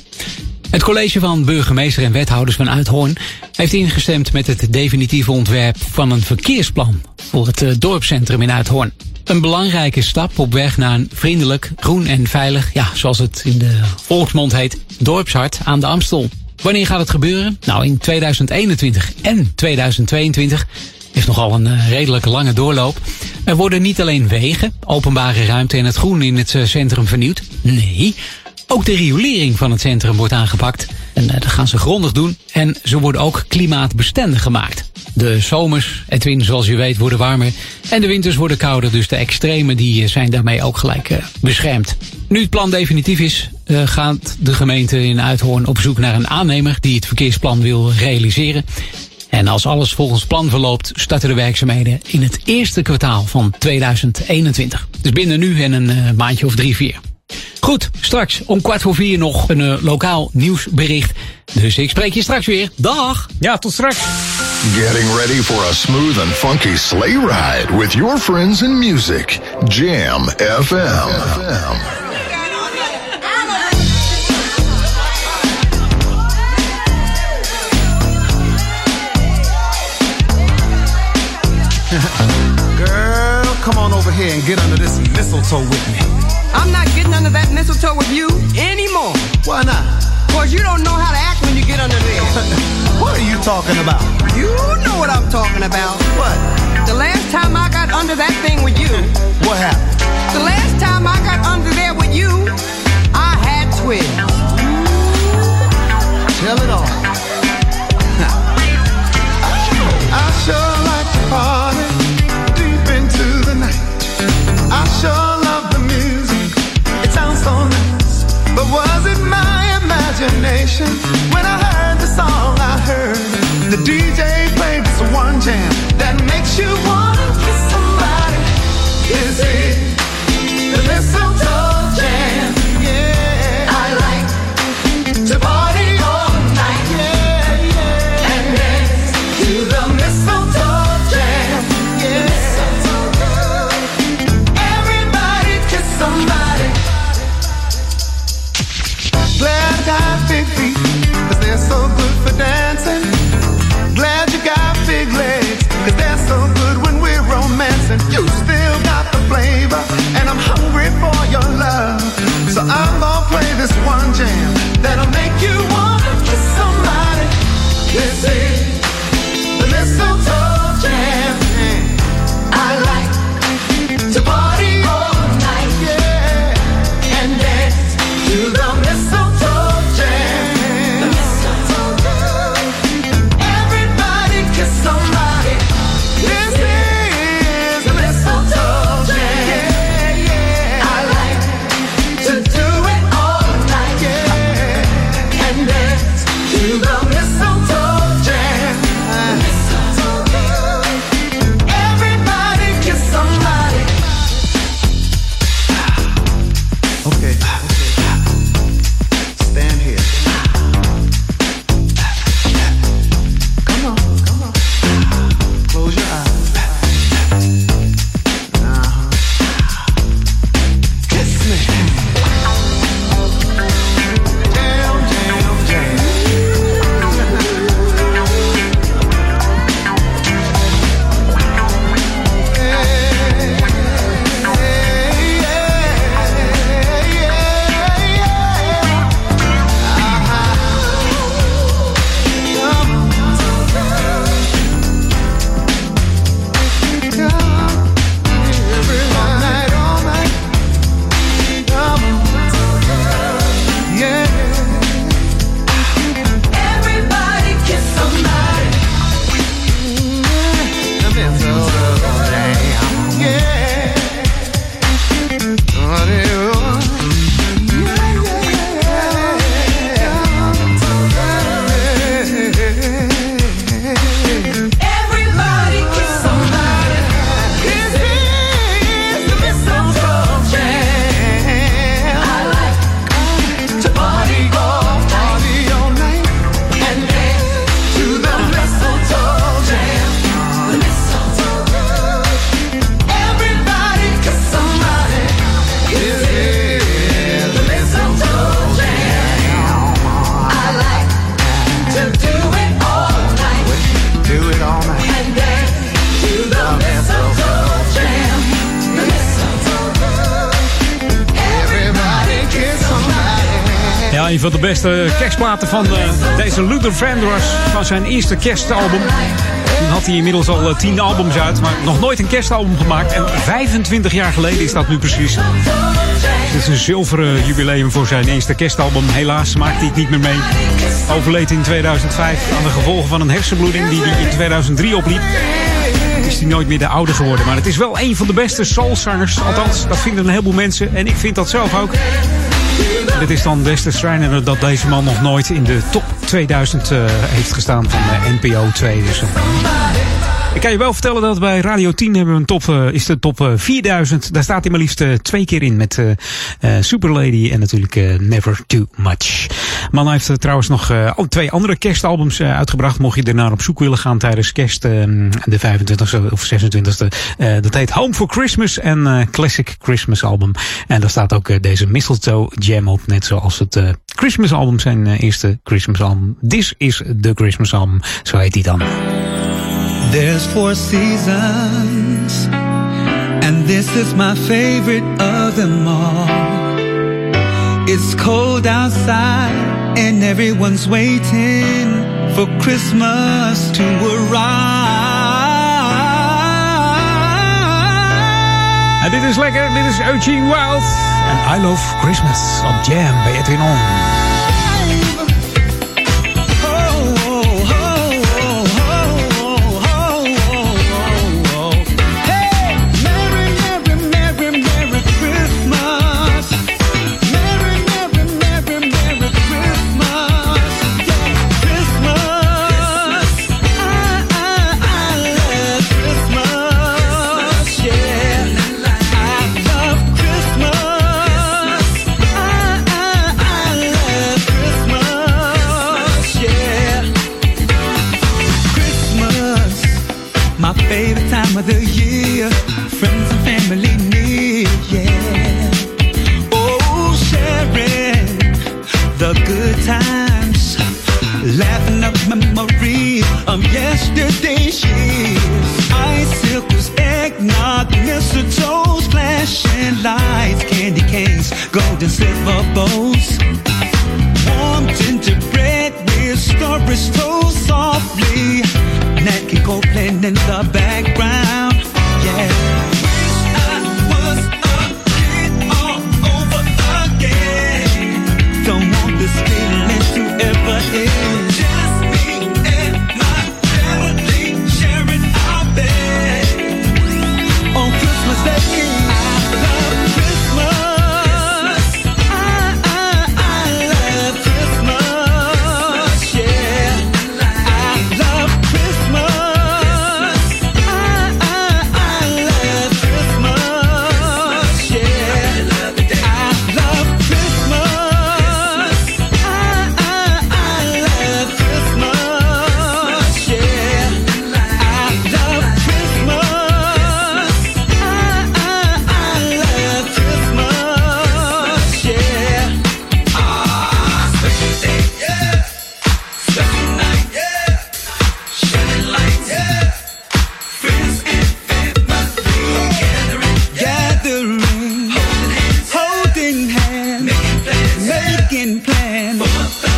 Het college van burgemeester en wethouders van Uithoorn heeft ingestemd met het definitieve ontwerp van een verkeersplan voor het dorpscentrum in Uithoorn. Een belangrijke stap op weg naar een vriendelijk, groen en veilig, ja, zoals het in de volksmond heet, dorpshart aan de Amstel. Wanneer gaat het gebeuren? Nou, in 2021 en 2022 is nogal een redelijk lange doorloop. Er worden niet alleen wegen, openbare ruimte en het groen in het centrum vernieuwd. Nee, ook de riolering van het centrum wordt aangepakt. Gaan ze grondig doen. En ze worden ook klimaatbestendig gemaakt. De zomers, Edwin, zoals je weet, worden warmer. En de winters worden kouder. Dus de extremen die zijn daarmee ook gelijk uh, beschermd. Nu het plan definitief is, uh, gaat de gemeente in Uithoorn op zoek naar een aannemer die het verkeersplan wil realiseren. En als alles volgens plan verloopt, starten de werkzaamheden in het eerste kwartaal van 2021. Dus binnen nu en een maandje of drie, vier. Goed, straks om kwart voor vier nog een uh, lokaal nieuwsbericht. Dus ik spreek je straks weer. Dag! Ja, tot straks. Getting ready for a smooth and funky sleigh ride with your friends in music. Jam FM. Girl, come on over here and get under this mistletoe with me. I'm not getting under that mistletoe with you anymore. Why not? Cause you don't know how to act when you get under there. what are you talking about? You know what I'm talking about. What? The last time I got under that thing with you. what happened? The last time I got under there with you, I had twins. Tell it all. I sure like to party deep into the night. I sure love the music. But was it my imagination when I heard the song I heard? The DJ played this one jam een van de beste kerstplaten van uh, deze Luther Vandross. Van zijn eerste kerstalbum. Toen had hij inmiddels al uh, tien albums uit. Maar nog nooit een kerstalbum gemaakt. En 25 jaar geleden is dat nu precies. Dit is een zilveren jubileum voor zijn eerste kerstalbum. Helaas maakte hij het niet meer mee. Overleed in 2005 aan de gevolgen van een hersenbloeding die hij in 2003 opliep is hij nooit meer de oude geworden. Maar het is wel een van de beste soulzangers. Althans, dat vinden een heleboel mensen. En ik vind dat zelf ook. Het is dan des te dat deze man nog nooit in de top 2000 uh, heeft gestaan van de NPO 2. Dus, uh, ik kan je wel vertellen dat bij Radio 10 hebben we een top, uh, is de top 4000. Daar staat hij maar liefst twee keer in met Super Lady en natuurlijk Never Too Much. Man heeft trouwens nog twee andere kerstalbums uitgebracht. Mocht je ernaar op zoek willen gaan tijdens kerst, de 25e of 26e. dat heet Home for Christmas en Classic Christmas album. En daar staat ook deze Mistletoe Jam op. Net zoals het Christmas album, zijn eerste Christmas album. This is the Christmas album, zo heet hij dan. There's four seasons, and this is my favorite of them all. It's cold outside, and everyone's waiting for Christmas to arrive. En dit is lekker, dit is Eugene Wild. En I Love Christmas op Jam bij Edwin On. Lights, candy canes, golden silver bowls. Warm gingerbread with stories told softly. Nat King Cole playing in the background. Yeah. Don't want this feeling to ever end. second plan.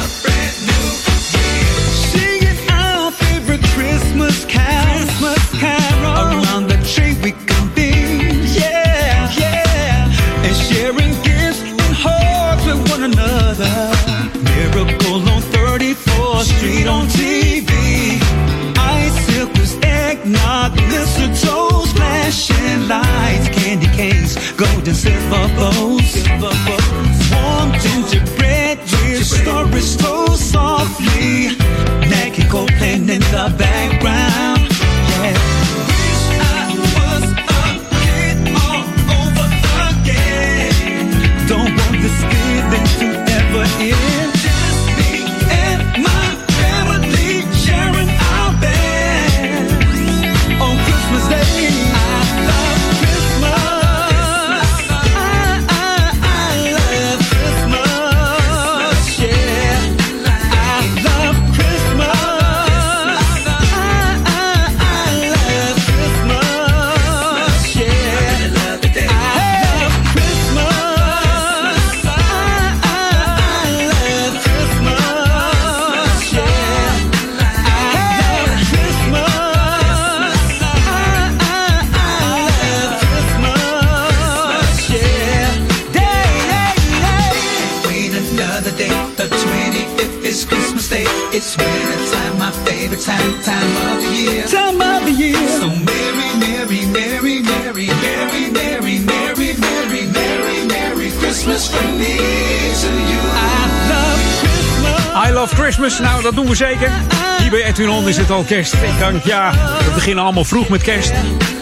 Nou, dat doen we zeker. Hier bij Edwin is het al kerst. Ik denk, ja, we beginnen allemaal vroeg met kerst.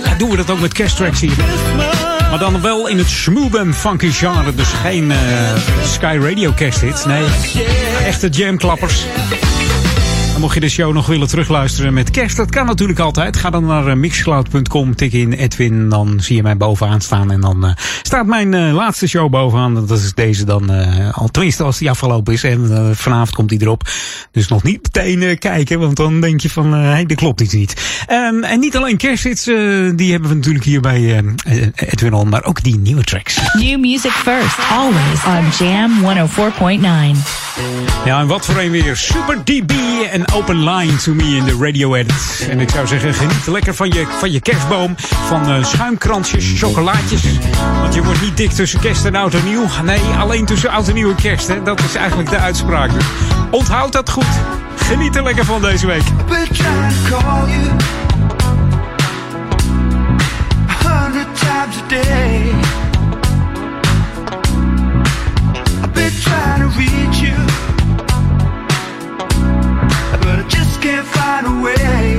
Ja, doen we dat ook met kersttracks hier. Maar dan wel in het smooth funky genre. Dus geen eh, Sky Radio kersthits. Nee, echte jamklappers. En mocht je de show nog willen terugluisteren met kerst, dat kan natuurlijk altijd. Ga dan naar eh, mixcloud.com, tik in Edwin, dan zie je mij bovenaan staan. En dan eh, staat mijn eh, laatste show bovenaan. Dat is deze dan, eh, al tenminste als die afgelopen is. En vanavond komt die erop. Dus nog niet meteen kijken, want dan denk je van, hé, dat klopt iets niet. Ehm, en niet alleen kersthits, die hebben we natuurlijk hier bij Edwin On, maar ook die nieuwe tracks. New music first, always on Jam 104.9. Ja, en wat voor een weer. Super DB en Open Line to Me in de radio edit. En ik zou zeggen, geniet lekker van je, van je kerstboom. Van eh, schuimkransjes, chocolaatjes. Want je wordt niet dik tussen kerst en oud en nieuw. Nee, alleen tussen oud en nieuw en kerst. Hè. Dat is eigenlijk de uitspraak. Dus onthoud dat goed. Geniet er lekker van deze week. Trying to can't find a way.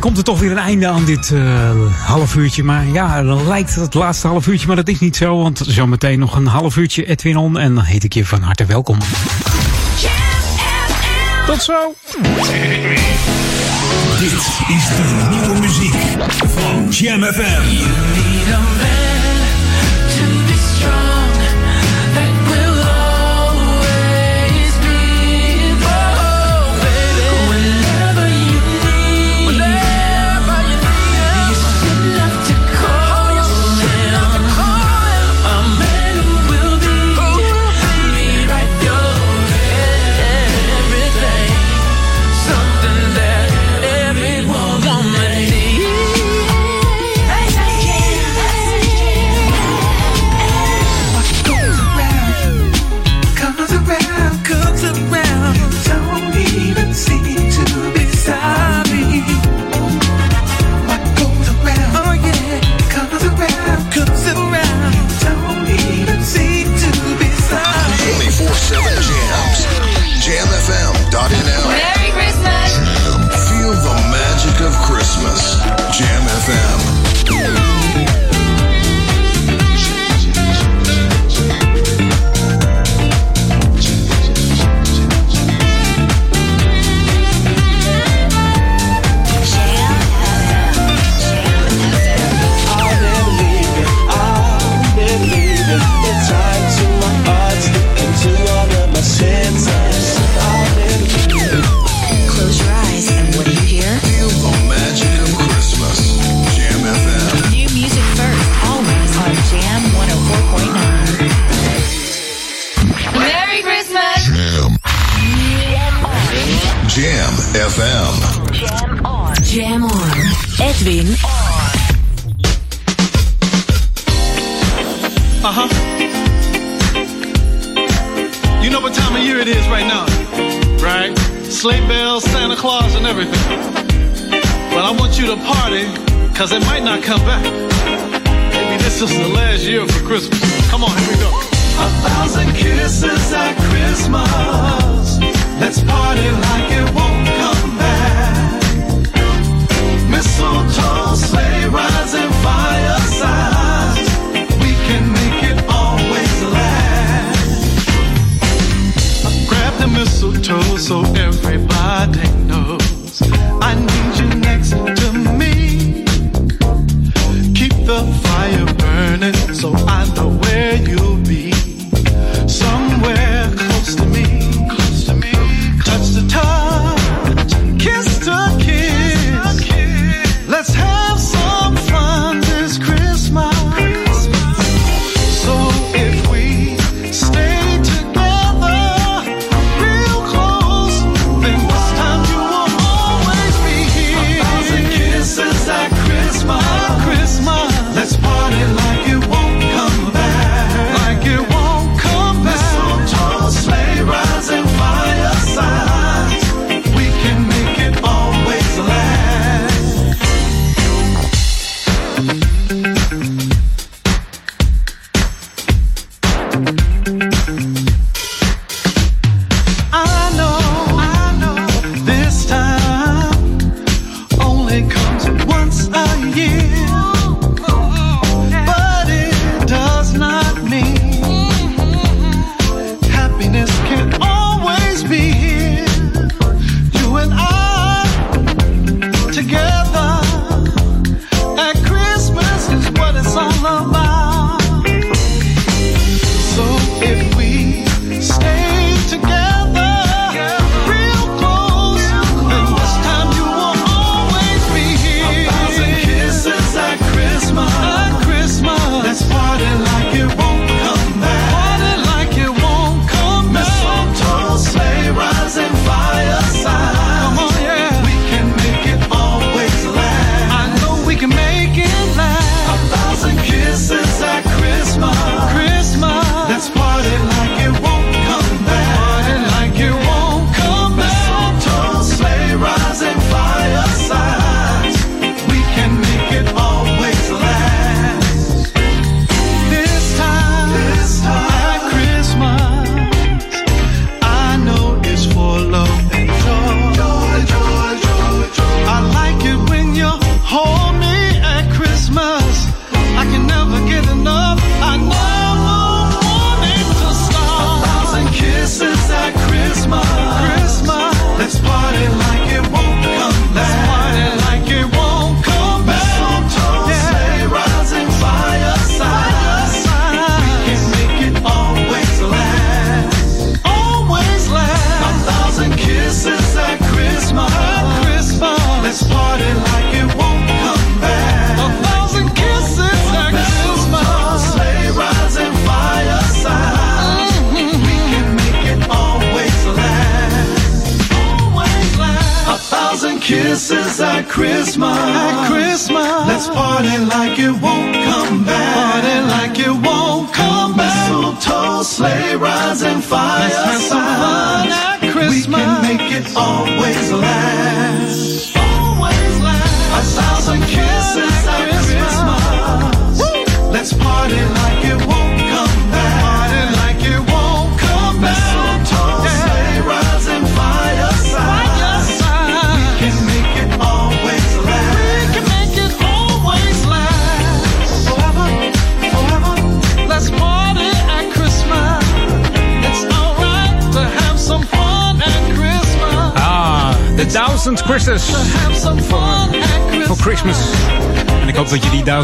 Komt er toch weer een einde aan dit eh half uurtje. Maar ja, dan lijkt het laatste half uurtje, maar dat is niet zo. Want zometeen nog een half uurtje Edwin On. En dan heet ik je van harte welkom. Tot zo. Dit is de nieuwe muziek van Jam. FM. Jam on. Jam on. Edwin on. Uh huh. You know what time of year it is right now, right? Sleigh bells, Santa Claus, and everything. But I want you to party, cause it might not come back. Maybe this is the last year for Christmas. Come on, here we go. A thousand kisses at Christmas. Let's party.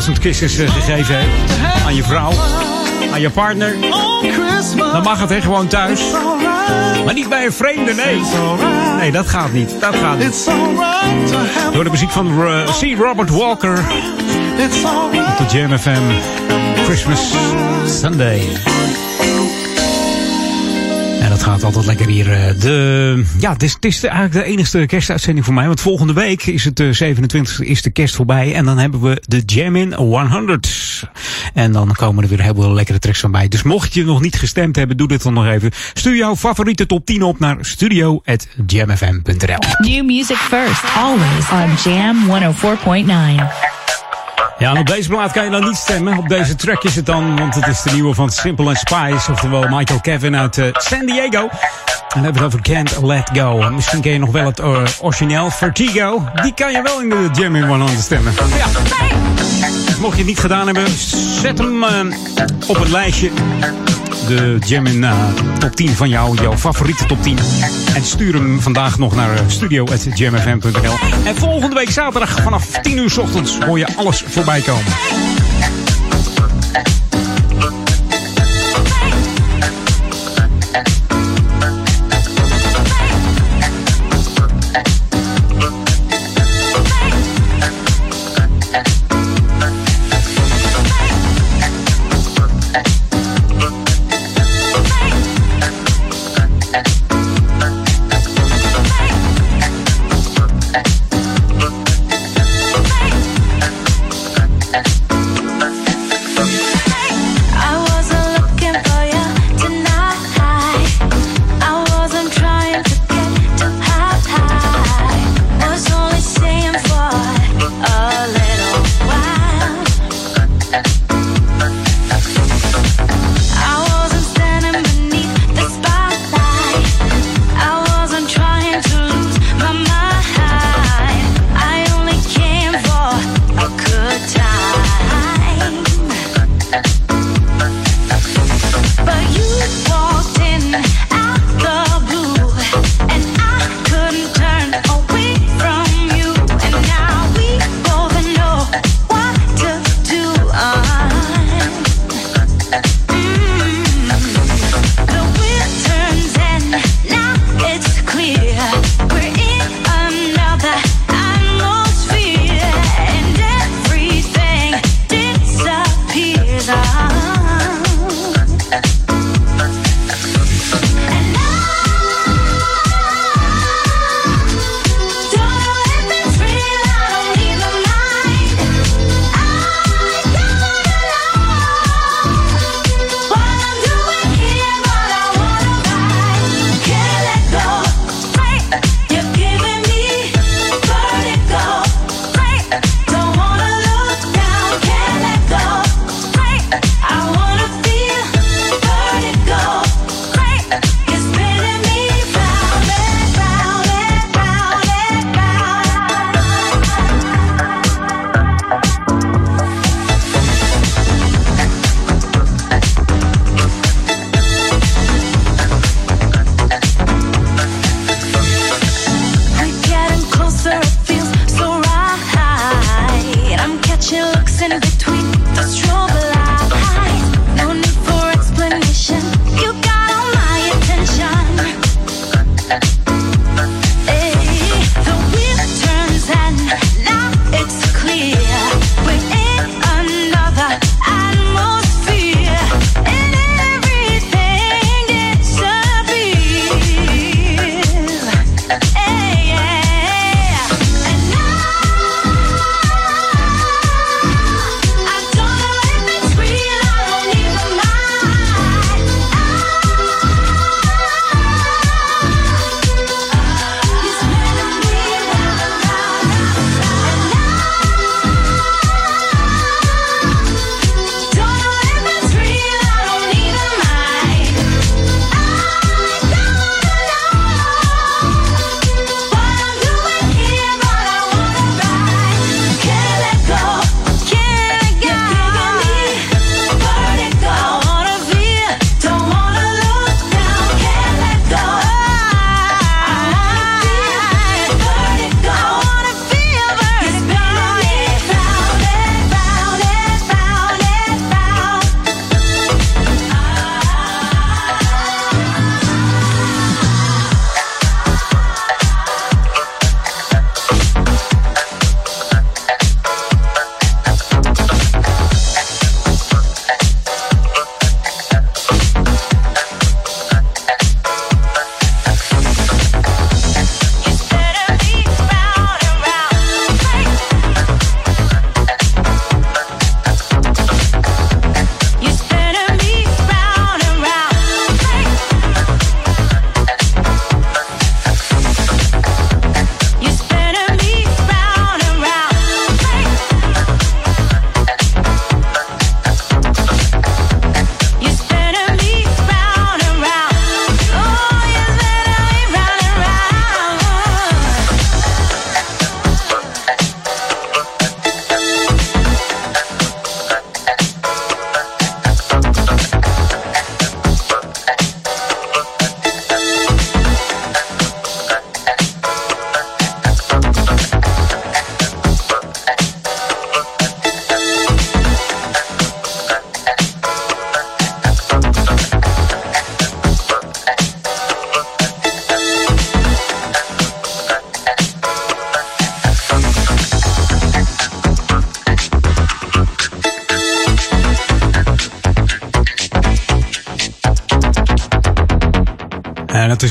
duizend kistjes eh, gegeven hebt aan je vrouw, aan je partner, dan mag het hè, gewoon thuis. Maar niet bij een vreemde, nee. Nee, dat gaat niet. Dat gaat niet. Door de muziek van eh, C. Robert Walker. Op de Jam FM. Christmas Sunday dat gaat altijd lekker hier. eh, De, ja, het is, eigenlijk de enige kerstuitzending voor mij. Want volgende week is het de 27e, is de kerst voorbij. En dan hebben we de Jam in 100. En dan komen er weer heel veel lekkere tracks van bij. Dus mocht je nog niet gestemd hebben, doe dit dan nog even. Stuur jouw favoriete top 10 op naar studio.jamfm.nl. New music first, always on Jam 104.9. Ja, en op deze plaat kan je dan niet stemmen. Op deze track is het dan, want het is de nieuwe van Simple and Spice. Oftewel Michael Kevin uit eh, San Diego. En dan hebben we het over Can't Let Go. Misschien ken je nog wel het eh, origineel Vertigo. Die kan je wel in de Jam in 100 stemmen. Ja. Dus mocht je het niet gedaan hebben, zet hem eh, op het lijstje. De Jam in eh, top 10 van jou, jouw favoriete top 10. En stuur hem vandaag nog naar eh, studio.jamfm.nl. En volgende week zaterdag vanaf 10 uur 's ochtends hoor je alles voorbij komen.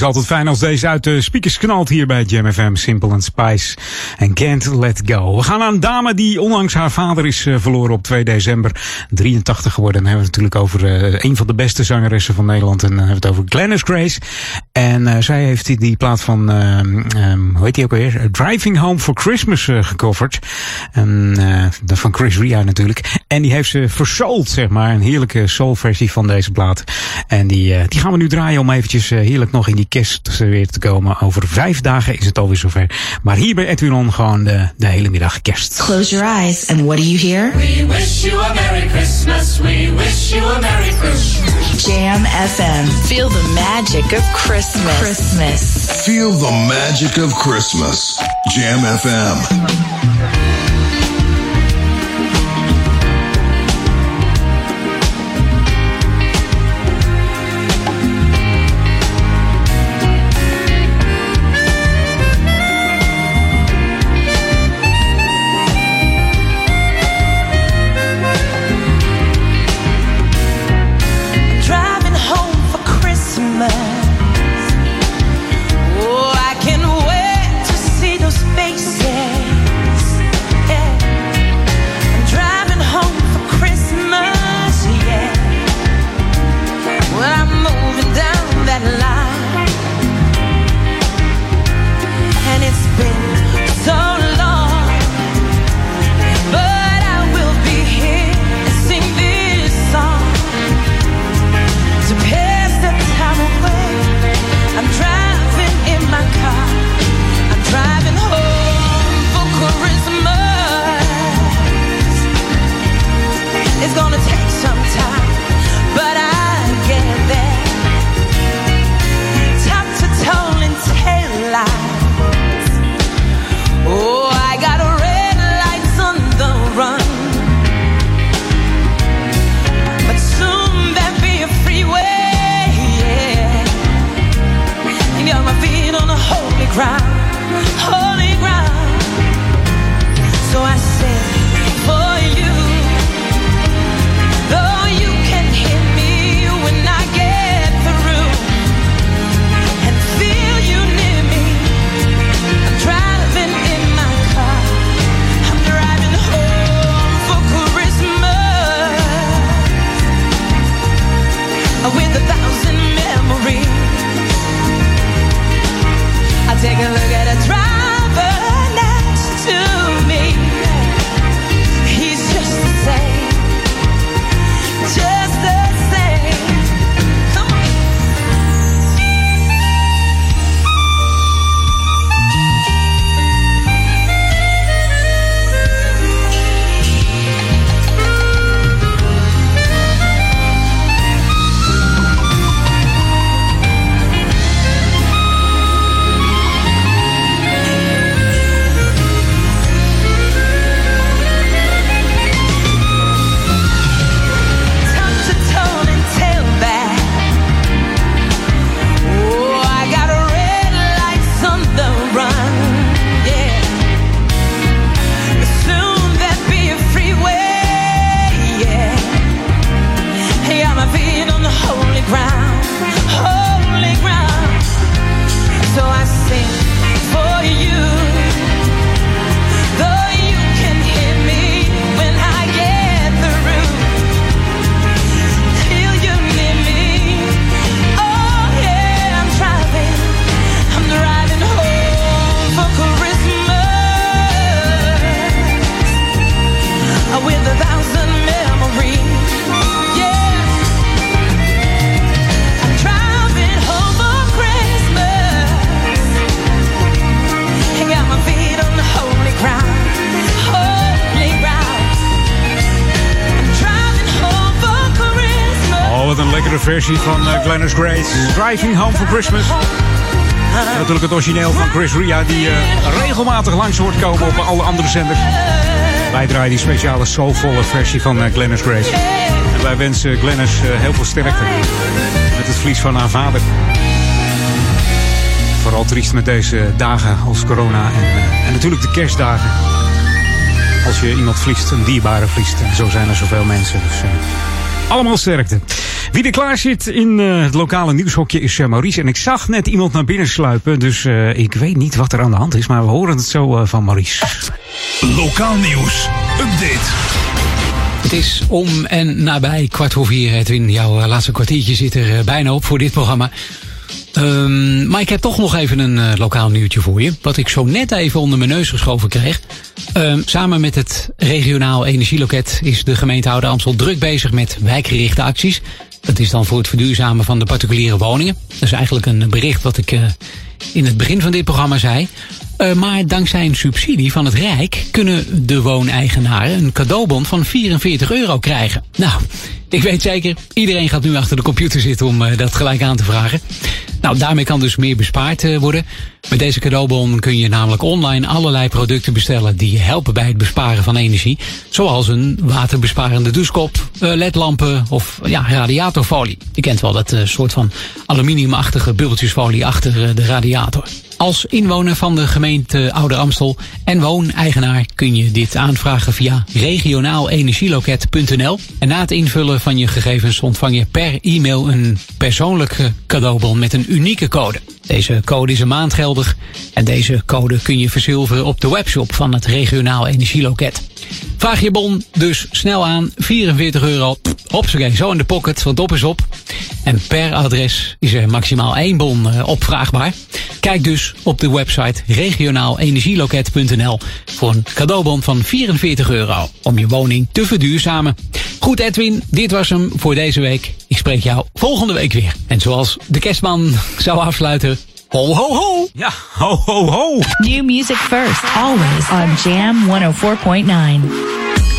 Is altijd fijn als deze uit de speakers knalt hier bij Jam FM. Simple and Spice en Can't Let Go. We gaan naar een dame die onlangs haar vader is uh, verloren op 2 december. 83 geworden. Dan hebben we het natuurlijk over uh, een van de beste zangeressen van Nederland. En dan hebben we het over Glennis Grace. En zij heeft die, die plaat van, um, hoe heet die ook alweer? Driving Home for Christmas gecoverd. En, van Chris Ria natuurlijk. En die heeft ze versold, zeg maar. Een heerlijke soul versie van deze plaat. En die, die gaan we nu draaien om eventjes heerlijk nog in die kerst weer te komen. Over vijf dagen is het alweer zover. Maar hier bij Edwin On gewoon de, de hele middag kerst. Close your eyes and what do you hear? We wish you a Merry Christmas. We wish you a Merry Christmas. Jam FM. Feel the magic of Christmas. Christmas. Feel the magic of Christmas. Jam FM. Versie van uh, Grace. Driving Home for Christmas. En natuurlijk het origineel van Chris Ria, die uh, regelmatig langs hoort komen op alle andere zenders. Wij draaien die speciale soulvolle versie van uh, Grace. En wij wensen Glennis heel veel sterkte met het verlies van haar vader. Vooral triest met deze dagen als corona en, en natuurlijk de kerstdagen. Als je iemand verliest, een dierbare verliest. En zo zijn er zoveel mensen. Dus allemaal sterkte. Wie er klaar zit in uh, het lokale nieuwshokje is uh, Maurice. En ik zag net iemand naar binnen sluipen. Dus uh, ik weet niet wat er aan de hand is. Maar we horen het zo van Maurice. Lokaal nieuws. Update. Het is om en nabij kwart voor vier, Edwin. Jouw laatste kwartiertje zit er bijna op voor dit programma. Um, maar ik heb toch nog even een uh, lokaal nieuwtje voor je. Wat ik zo net even onder mijn neus geschoven kreeg. Um, samen met het regionaal energieloket is de gemeente Oude Amstel druk bezig met wijkgerichte acties. Dat is dan voor het verduurzamen van de particuliere woningen. Dat is eigenlijk een bericht wat ik uh, in het begin van dit programma zei. Uh, maar dankzij een subsidie van het Rijk kunnen de wooneigenaren een cadeaubon van 44 euro krijgen. Nou, ik weet zeker, iedereen gaat nu achter de computer zitten om uh, dat gelijk aan te vragen. Nou, daarmee kan dus meer bespaard uh, worden. Met deze cadeaubon kun je namelijk online allerlei producten bestellen die helpen bij het besparen van energie. Zoals een waterbesparende douchekop, uh, ledlampen of ja, radiatorfolie. Je kent wel dat soort van aluminiumachtige bubbeltjesfolie achter de radiator. Als inwoner van de gemeente Ouder Amstel en wooneigenaar kun je dit aanvragen via regionaalenergieloket.nl. En na het invullen van je gegevens ontvang je per e-mail een persoonlijke cadeaubon met een unieke code. Deze code is een maand geldig en deze code kun je verzilveren op de webshop van het regionaal energieloket. Vraag je bon dus snel aan, 44 euro, hopsakee, zo in de pocket, want op is op. En per adres is er maximaal één bon uh, opvraagbaar. Kijk dus op de website regionaalenergieloket.nl voor een cadeaubon van 44 euro om je woning te verduurzamen. Goed Edwin, dit was hem voor deze week. Ik spreek jou volgende week weer. En zoals de kerstman zou afsluiten, Ho, ho, ho! Ja, ho, ho, ho! New music first, always on Jam 104.9.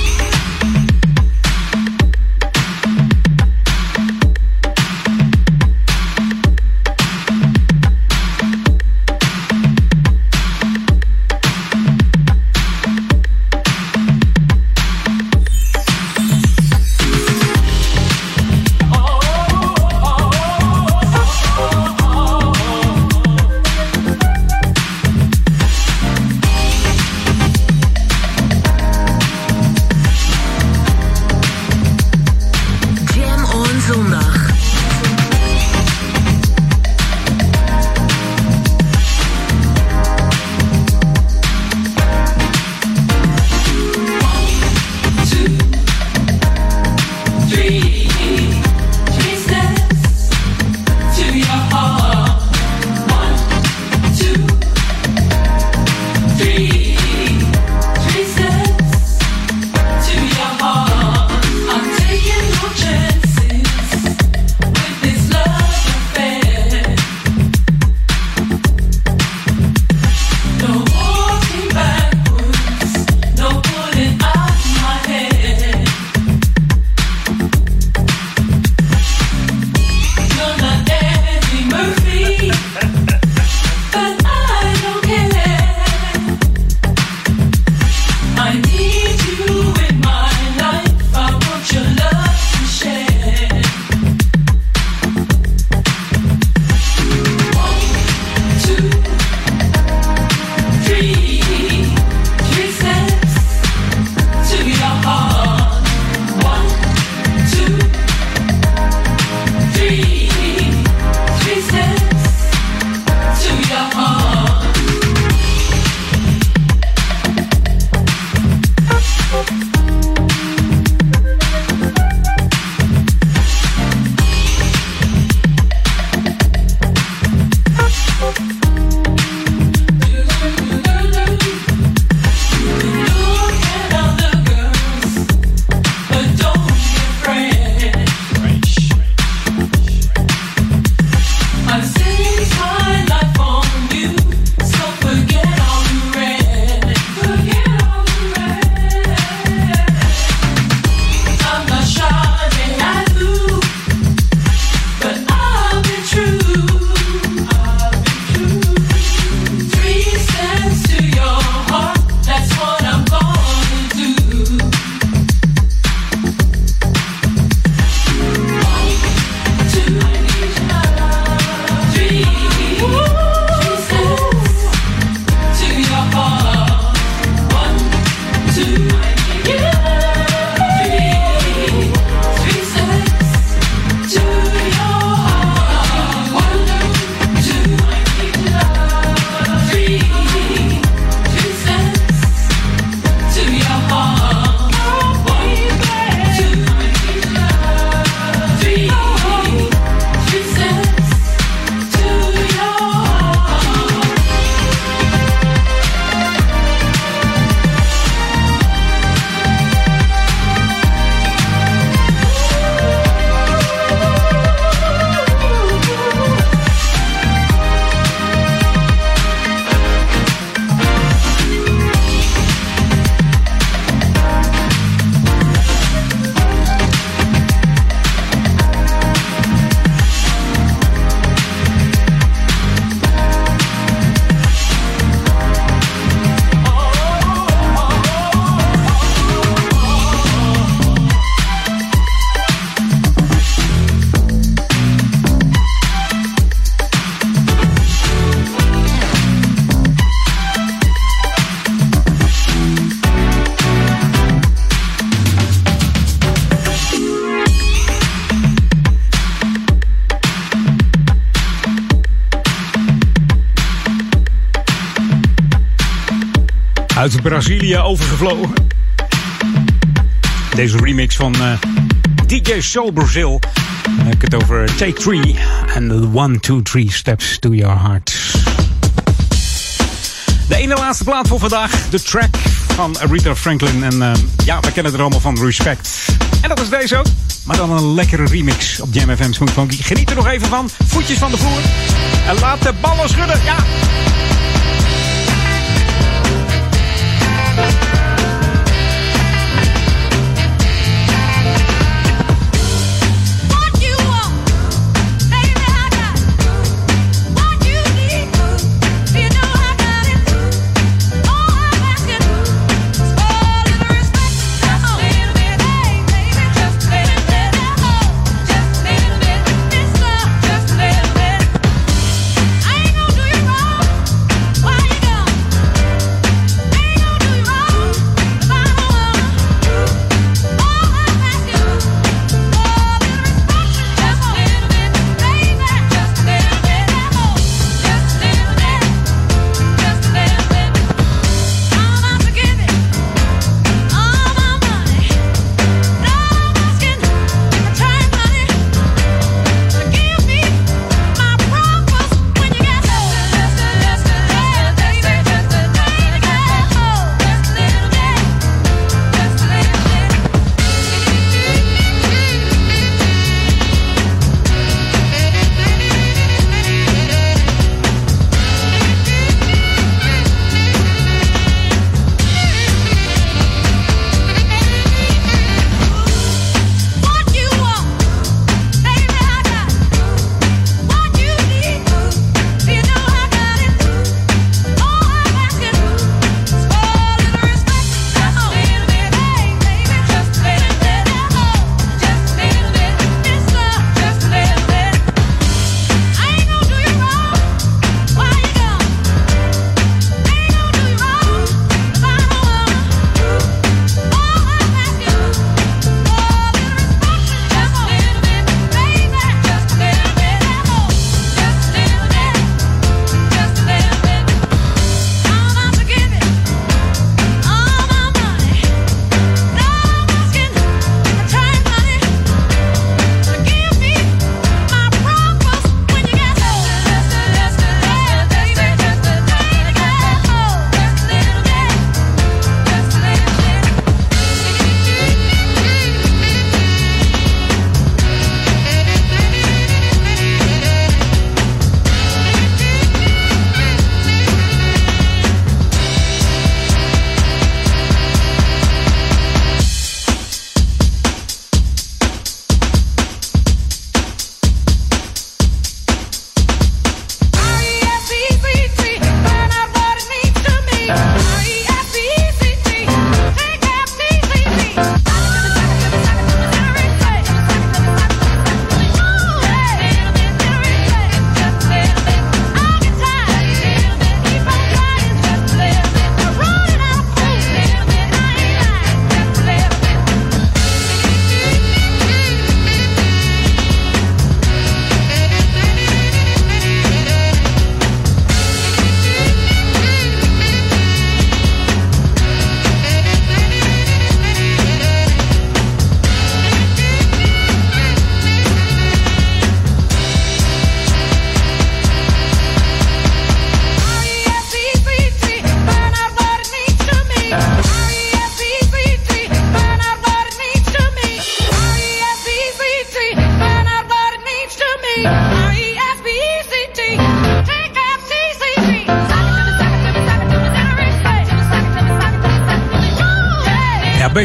Uit Brazilië overgevlogen. Deze remix van eh, DJ Soul Brazil. Dan heb ik het over Take 3 en the 1, 2, 3 Steps to Your Heart. De ene laatste plaat voor vandaag. De track van Aretha Franklin. En uh, ja, we kennen er allemaal van Respect. En dat is deze ook. Maar dan een lekkere remix op Jam FM Smooth Funky. Geniet er nog even van. Voetjes van de vloer. En laat de ballen schudden. Ja! Back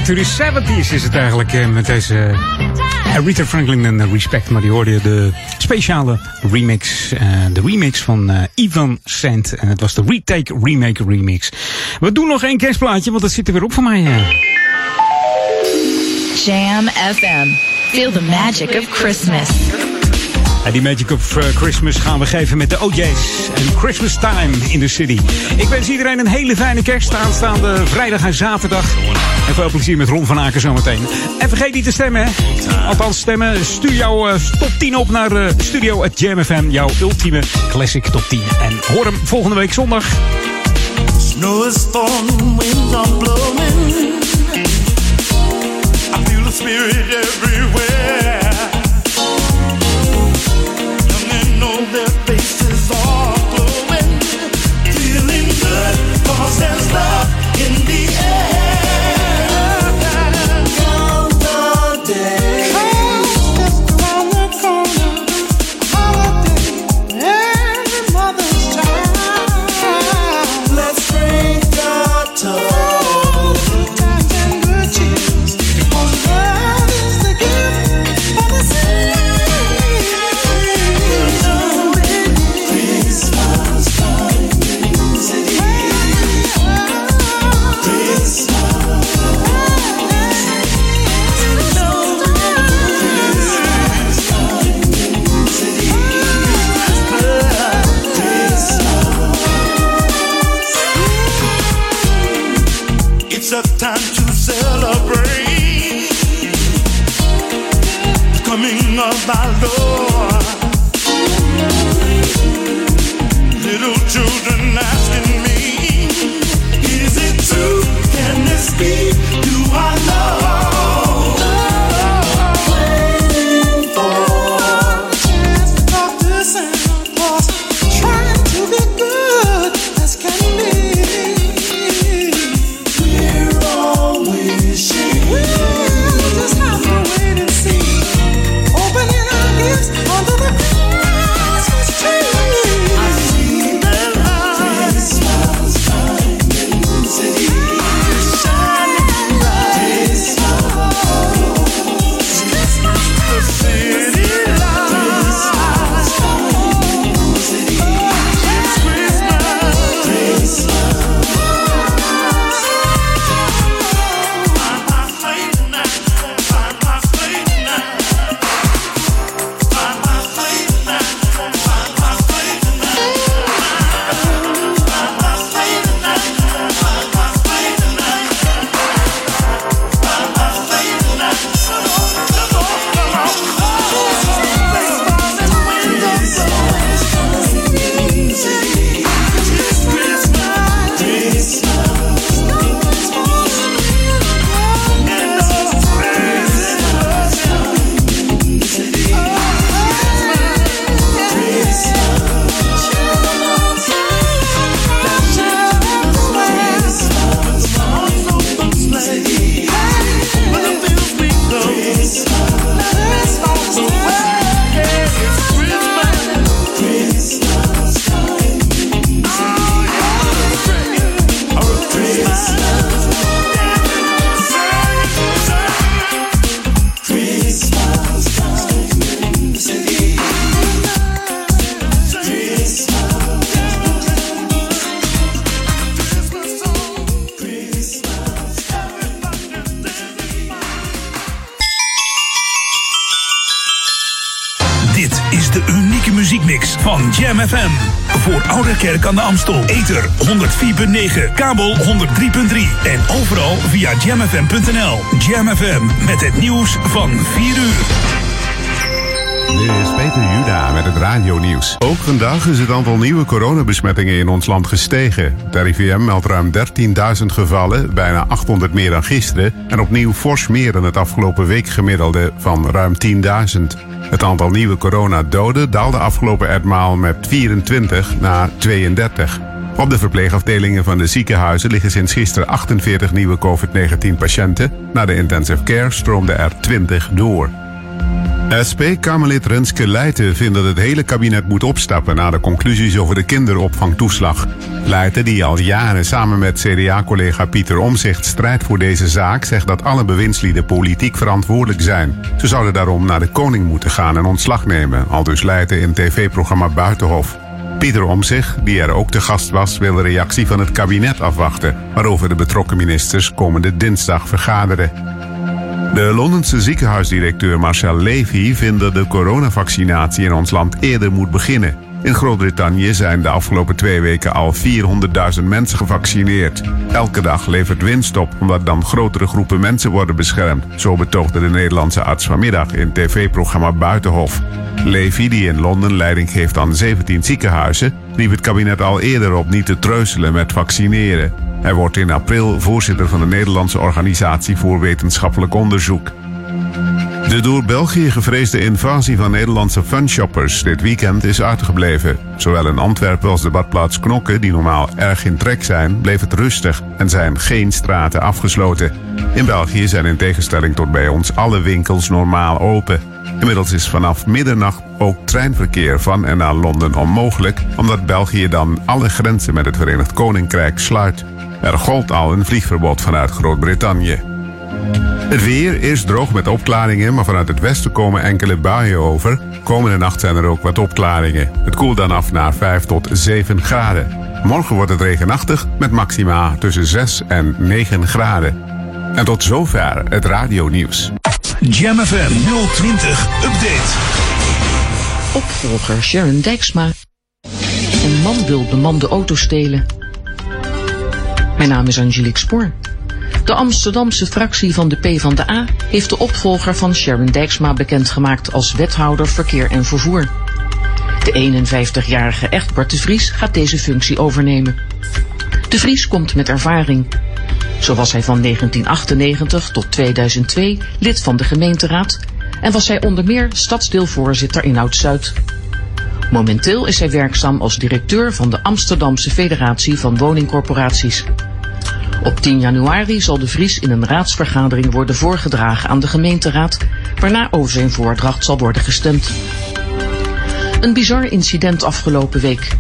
to the 70s is het eigenlijk eh, met deze Aretha Franklin en eh, Respect. Maar die hoorde je de speciale remix. eh, de remix van eh, Ivan Sant. En het was de Retake Remake Remix. We doen nog één kerstplaatje, want dat zit er weer op voor mij. eh. Jam FM. Feel the magic of Christmas. En die Magic of eh, Christmas gaan we geven met de OJ's en Christmas Time in the City. Ik wens iedereen een hele fijne kerst aanstaande vrijdag en zaterdag. En veel plezier met Ron van Aken zometeen. En vergeet niet te stemmen, hè. Althans stemmen. Stuur jouw eh, top 10 op naar de studio at Jam FM. Jouw ultieme classic top 10. En hoor hem volgende week zondag. Snow is falling, winds are blowing. I feel the spirit everywhere. Young and old, their faces are glowing. Feeling good, cause there's love aan de Amstel. Ether 104.9, kabel 103.3 en overal via jamfm.nl. Jam FM met het nieuws van 4 uur. Dit is Peter Juda met het radio-nieuws. Ook vandaag is het aantal nieuwe coronabesmettingen in ons land gestegen. Het RIVM meldt ruim 13.000 gevallen, bijna 800 meer dan gisteren... en opnieuw fors meer dan het afgelopen week gemiddelde van ruim 10.000. Het aantal nieuwe coronadoden daalde afgelopen etmaal met 24 naar 32. Op de verpleegafdelingen van de ziekenhuizen liggen sinds gisteren 48 nieuwe COVID-19-patiënten. Naar de intensive care stroomden er 20 door. SP-Kamerlid Renske Leijten vindt dat het hele kabinet moet opstappen na de conclusies over de kinderopvangtoeslag. Leijten, die al jaren samen met CDA-collega Pieter Omzicht strijdt voor deze zaak, zegt dat alle bewindslieden politiek verantwoordelijk zijn. Ze zouden daarom naar de koning moeten gaan en ontslag nemen, al dus Leijten in tv-programma Buitenhof. Pieter Omzicht, die er ook te gast was, wil de reactie van het kabinet afwachten, waarover de betrokken ministers komende dinsdag vergaderen. De Londense ziekenhuisdirecteur Marcel Levy vindt dat de coronavaccinatie in ons land eerder moet beginnen. In Groot-Brittannië zijn de afgelopen twee weken al 400.000 mensen gevaccineerd. Elke dag levert winst op, omdat dan grotere groepen mensen worden beschermd. Zo betoogde de Nederlandse arts vanmiddag in tv-programma Buitenhof. Levy, die in Londen leiding geeft aan 17 ziekenhuizen, riep het kabinet al eerder op niet te treuzelen met vaccineren. Hij wordt in april voorzitter van de Nederlandse Organisatie voor Wetenschappelijk Onderzoek. De door België gevreesde invasie van Nederlandse funshoppers dit weekend is uitgebleven. Zowel in Antwerpen als de badplaats Knokke, die normaal erg in trek zijn, bleef het rustig en zijn geen straten afgesloten. In België zijn in tegenstelling tot bij ons alle winkels normaal open. Inmiddels is vanaf middernacht ook treinverkeer van en naar Londen onmogelijk, omdat België dan alle grenzen met het Verenigd Koninkrijk sluit. Er gold al een vliegverbod vanuit Groot-Brittannië. Het weer is droog met opklaringen, maar vanuit het westen komen enkele buien over. Komende nacht zijn er ook wat opklaringen. Het koelt dan af naar 5 tot 7 graden. Morgen wordt het regenachtig met maxima tussen 6 en 9 graden. En tot zover het radionieuws. Jam FM 020 Update. Opvolger Sharon Dijksma. Een man wil bemande auto stelen. Mijn naam is Angelique Spoor. De Amsterdamse fractie van de PvdA heeft de opvolger van Sharon Dijksma bekendgemaakt als wethouder verkeer en vervoer. De 51-jarige Echtbart de Vries gaat deze functie overnemen. De Vries komt met ervaring. Zo was hij van 1998 tot 2002 lid van de gemeenteraad en was hij onder meer stadsdeelvoorzitter in Oud-Zuid. Momenteel is hij werkzaam als directeur van de Amsterdamse Federatie van Woningcorporaties. Op 10 januari zal de Vries in een raadsvergadering worden voorgedragen aan de gemeenteraad, waarna over zijn voordracht zal worden gestemd. Een bizar incident afgelopen week.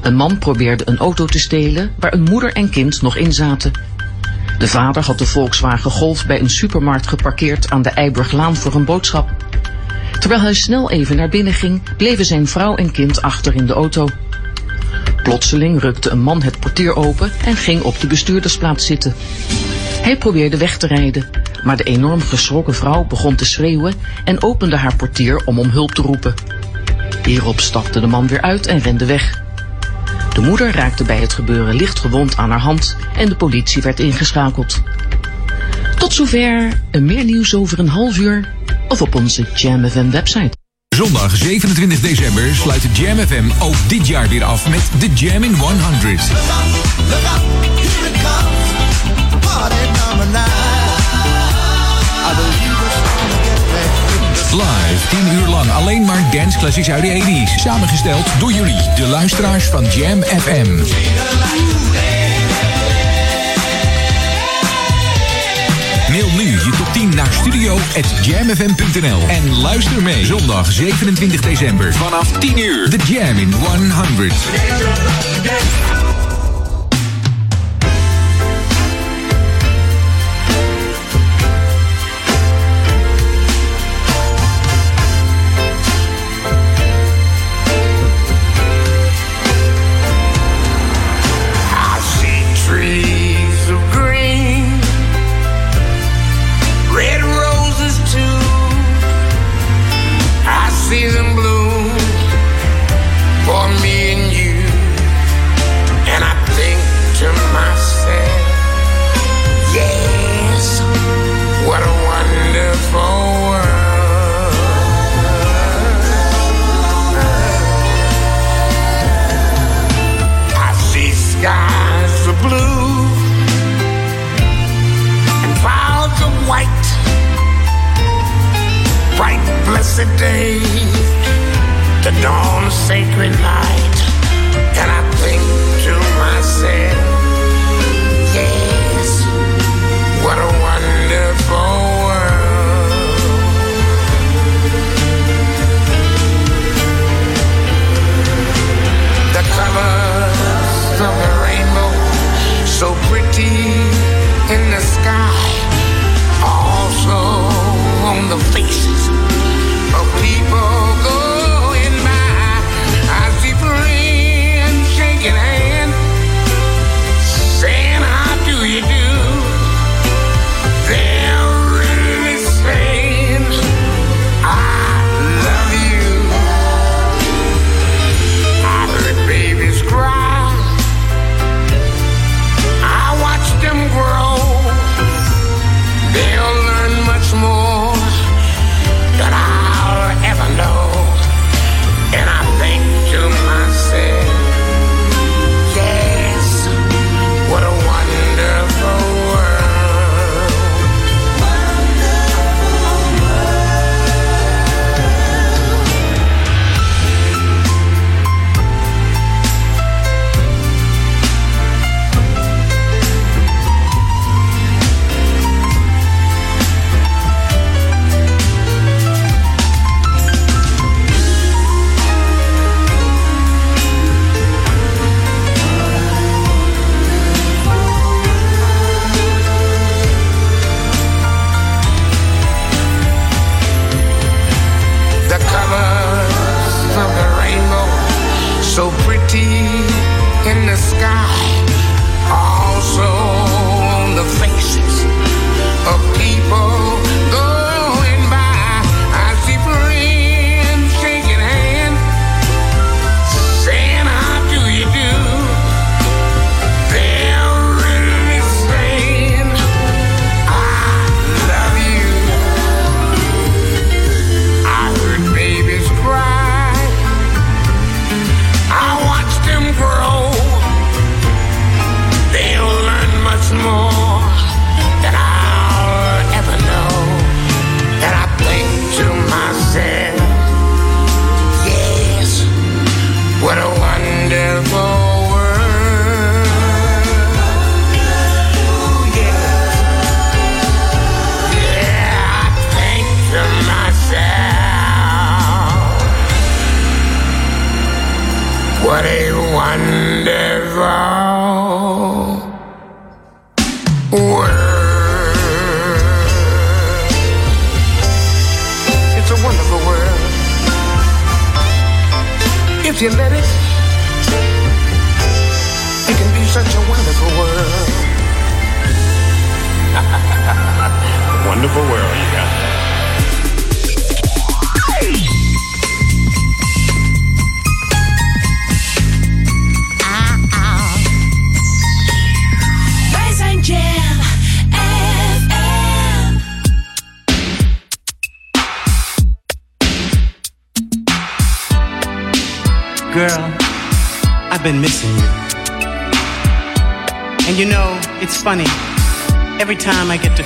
Een man probeerde een auto te stelen waar een moeder en kind nog in zaten. De vader had de Volkswagen Golf bij een supermarkt geparkeerd aan de Eiburglaan voor een boodschap. Terwijl hij snel even naar binnen ging, bleven zijn vrouw en kind achter in de auto. Plotseling rukte een man het portier open en ging op de bestuurdersplaats zitten. Hij probeerde weg te rijden, maar de enorm geschrokken vrouw begon te schreeuwen en opende haar portier om om hulp te roepen. Hierop stapte de man weer uit en rende weg. De moeder raakte bij het gebeuren licht gewond aan haar hand en de politie werd ingeschakeld. Tot zover, meer nieuws over een half uur of op onze Jam FM website. Zondag 27 december sluit de Jam FM ook dit jaar weer af met de Jam in 100. Live 10 uur lang alleen maar dance classics uit de 80s. Samengesteld door jullie, de luisteraars van Jam FM. Mail nu je 10 naar studio.jamfm.nl en luister mee zondag 27 december vanaf 10 uur. The Jam in 100. Day, the dawn of sacred night.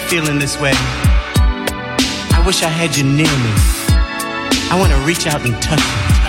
feeling this way, I wish I had you near me. I want to reach out and touch you.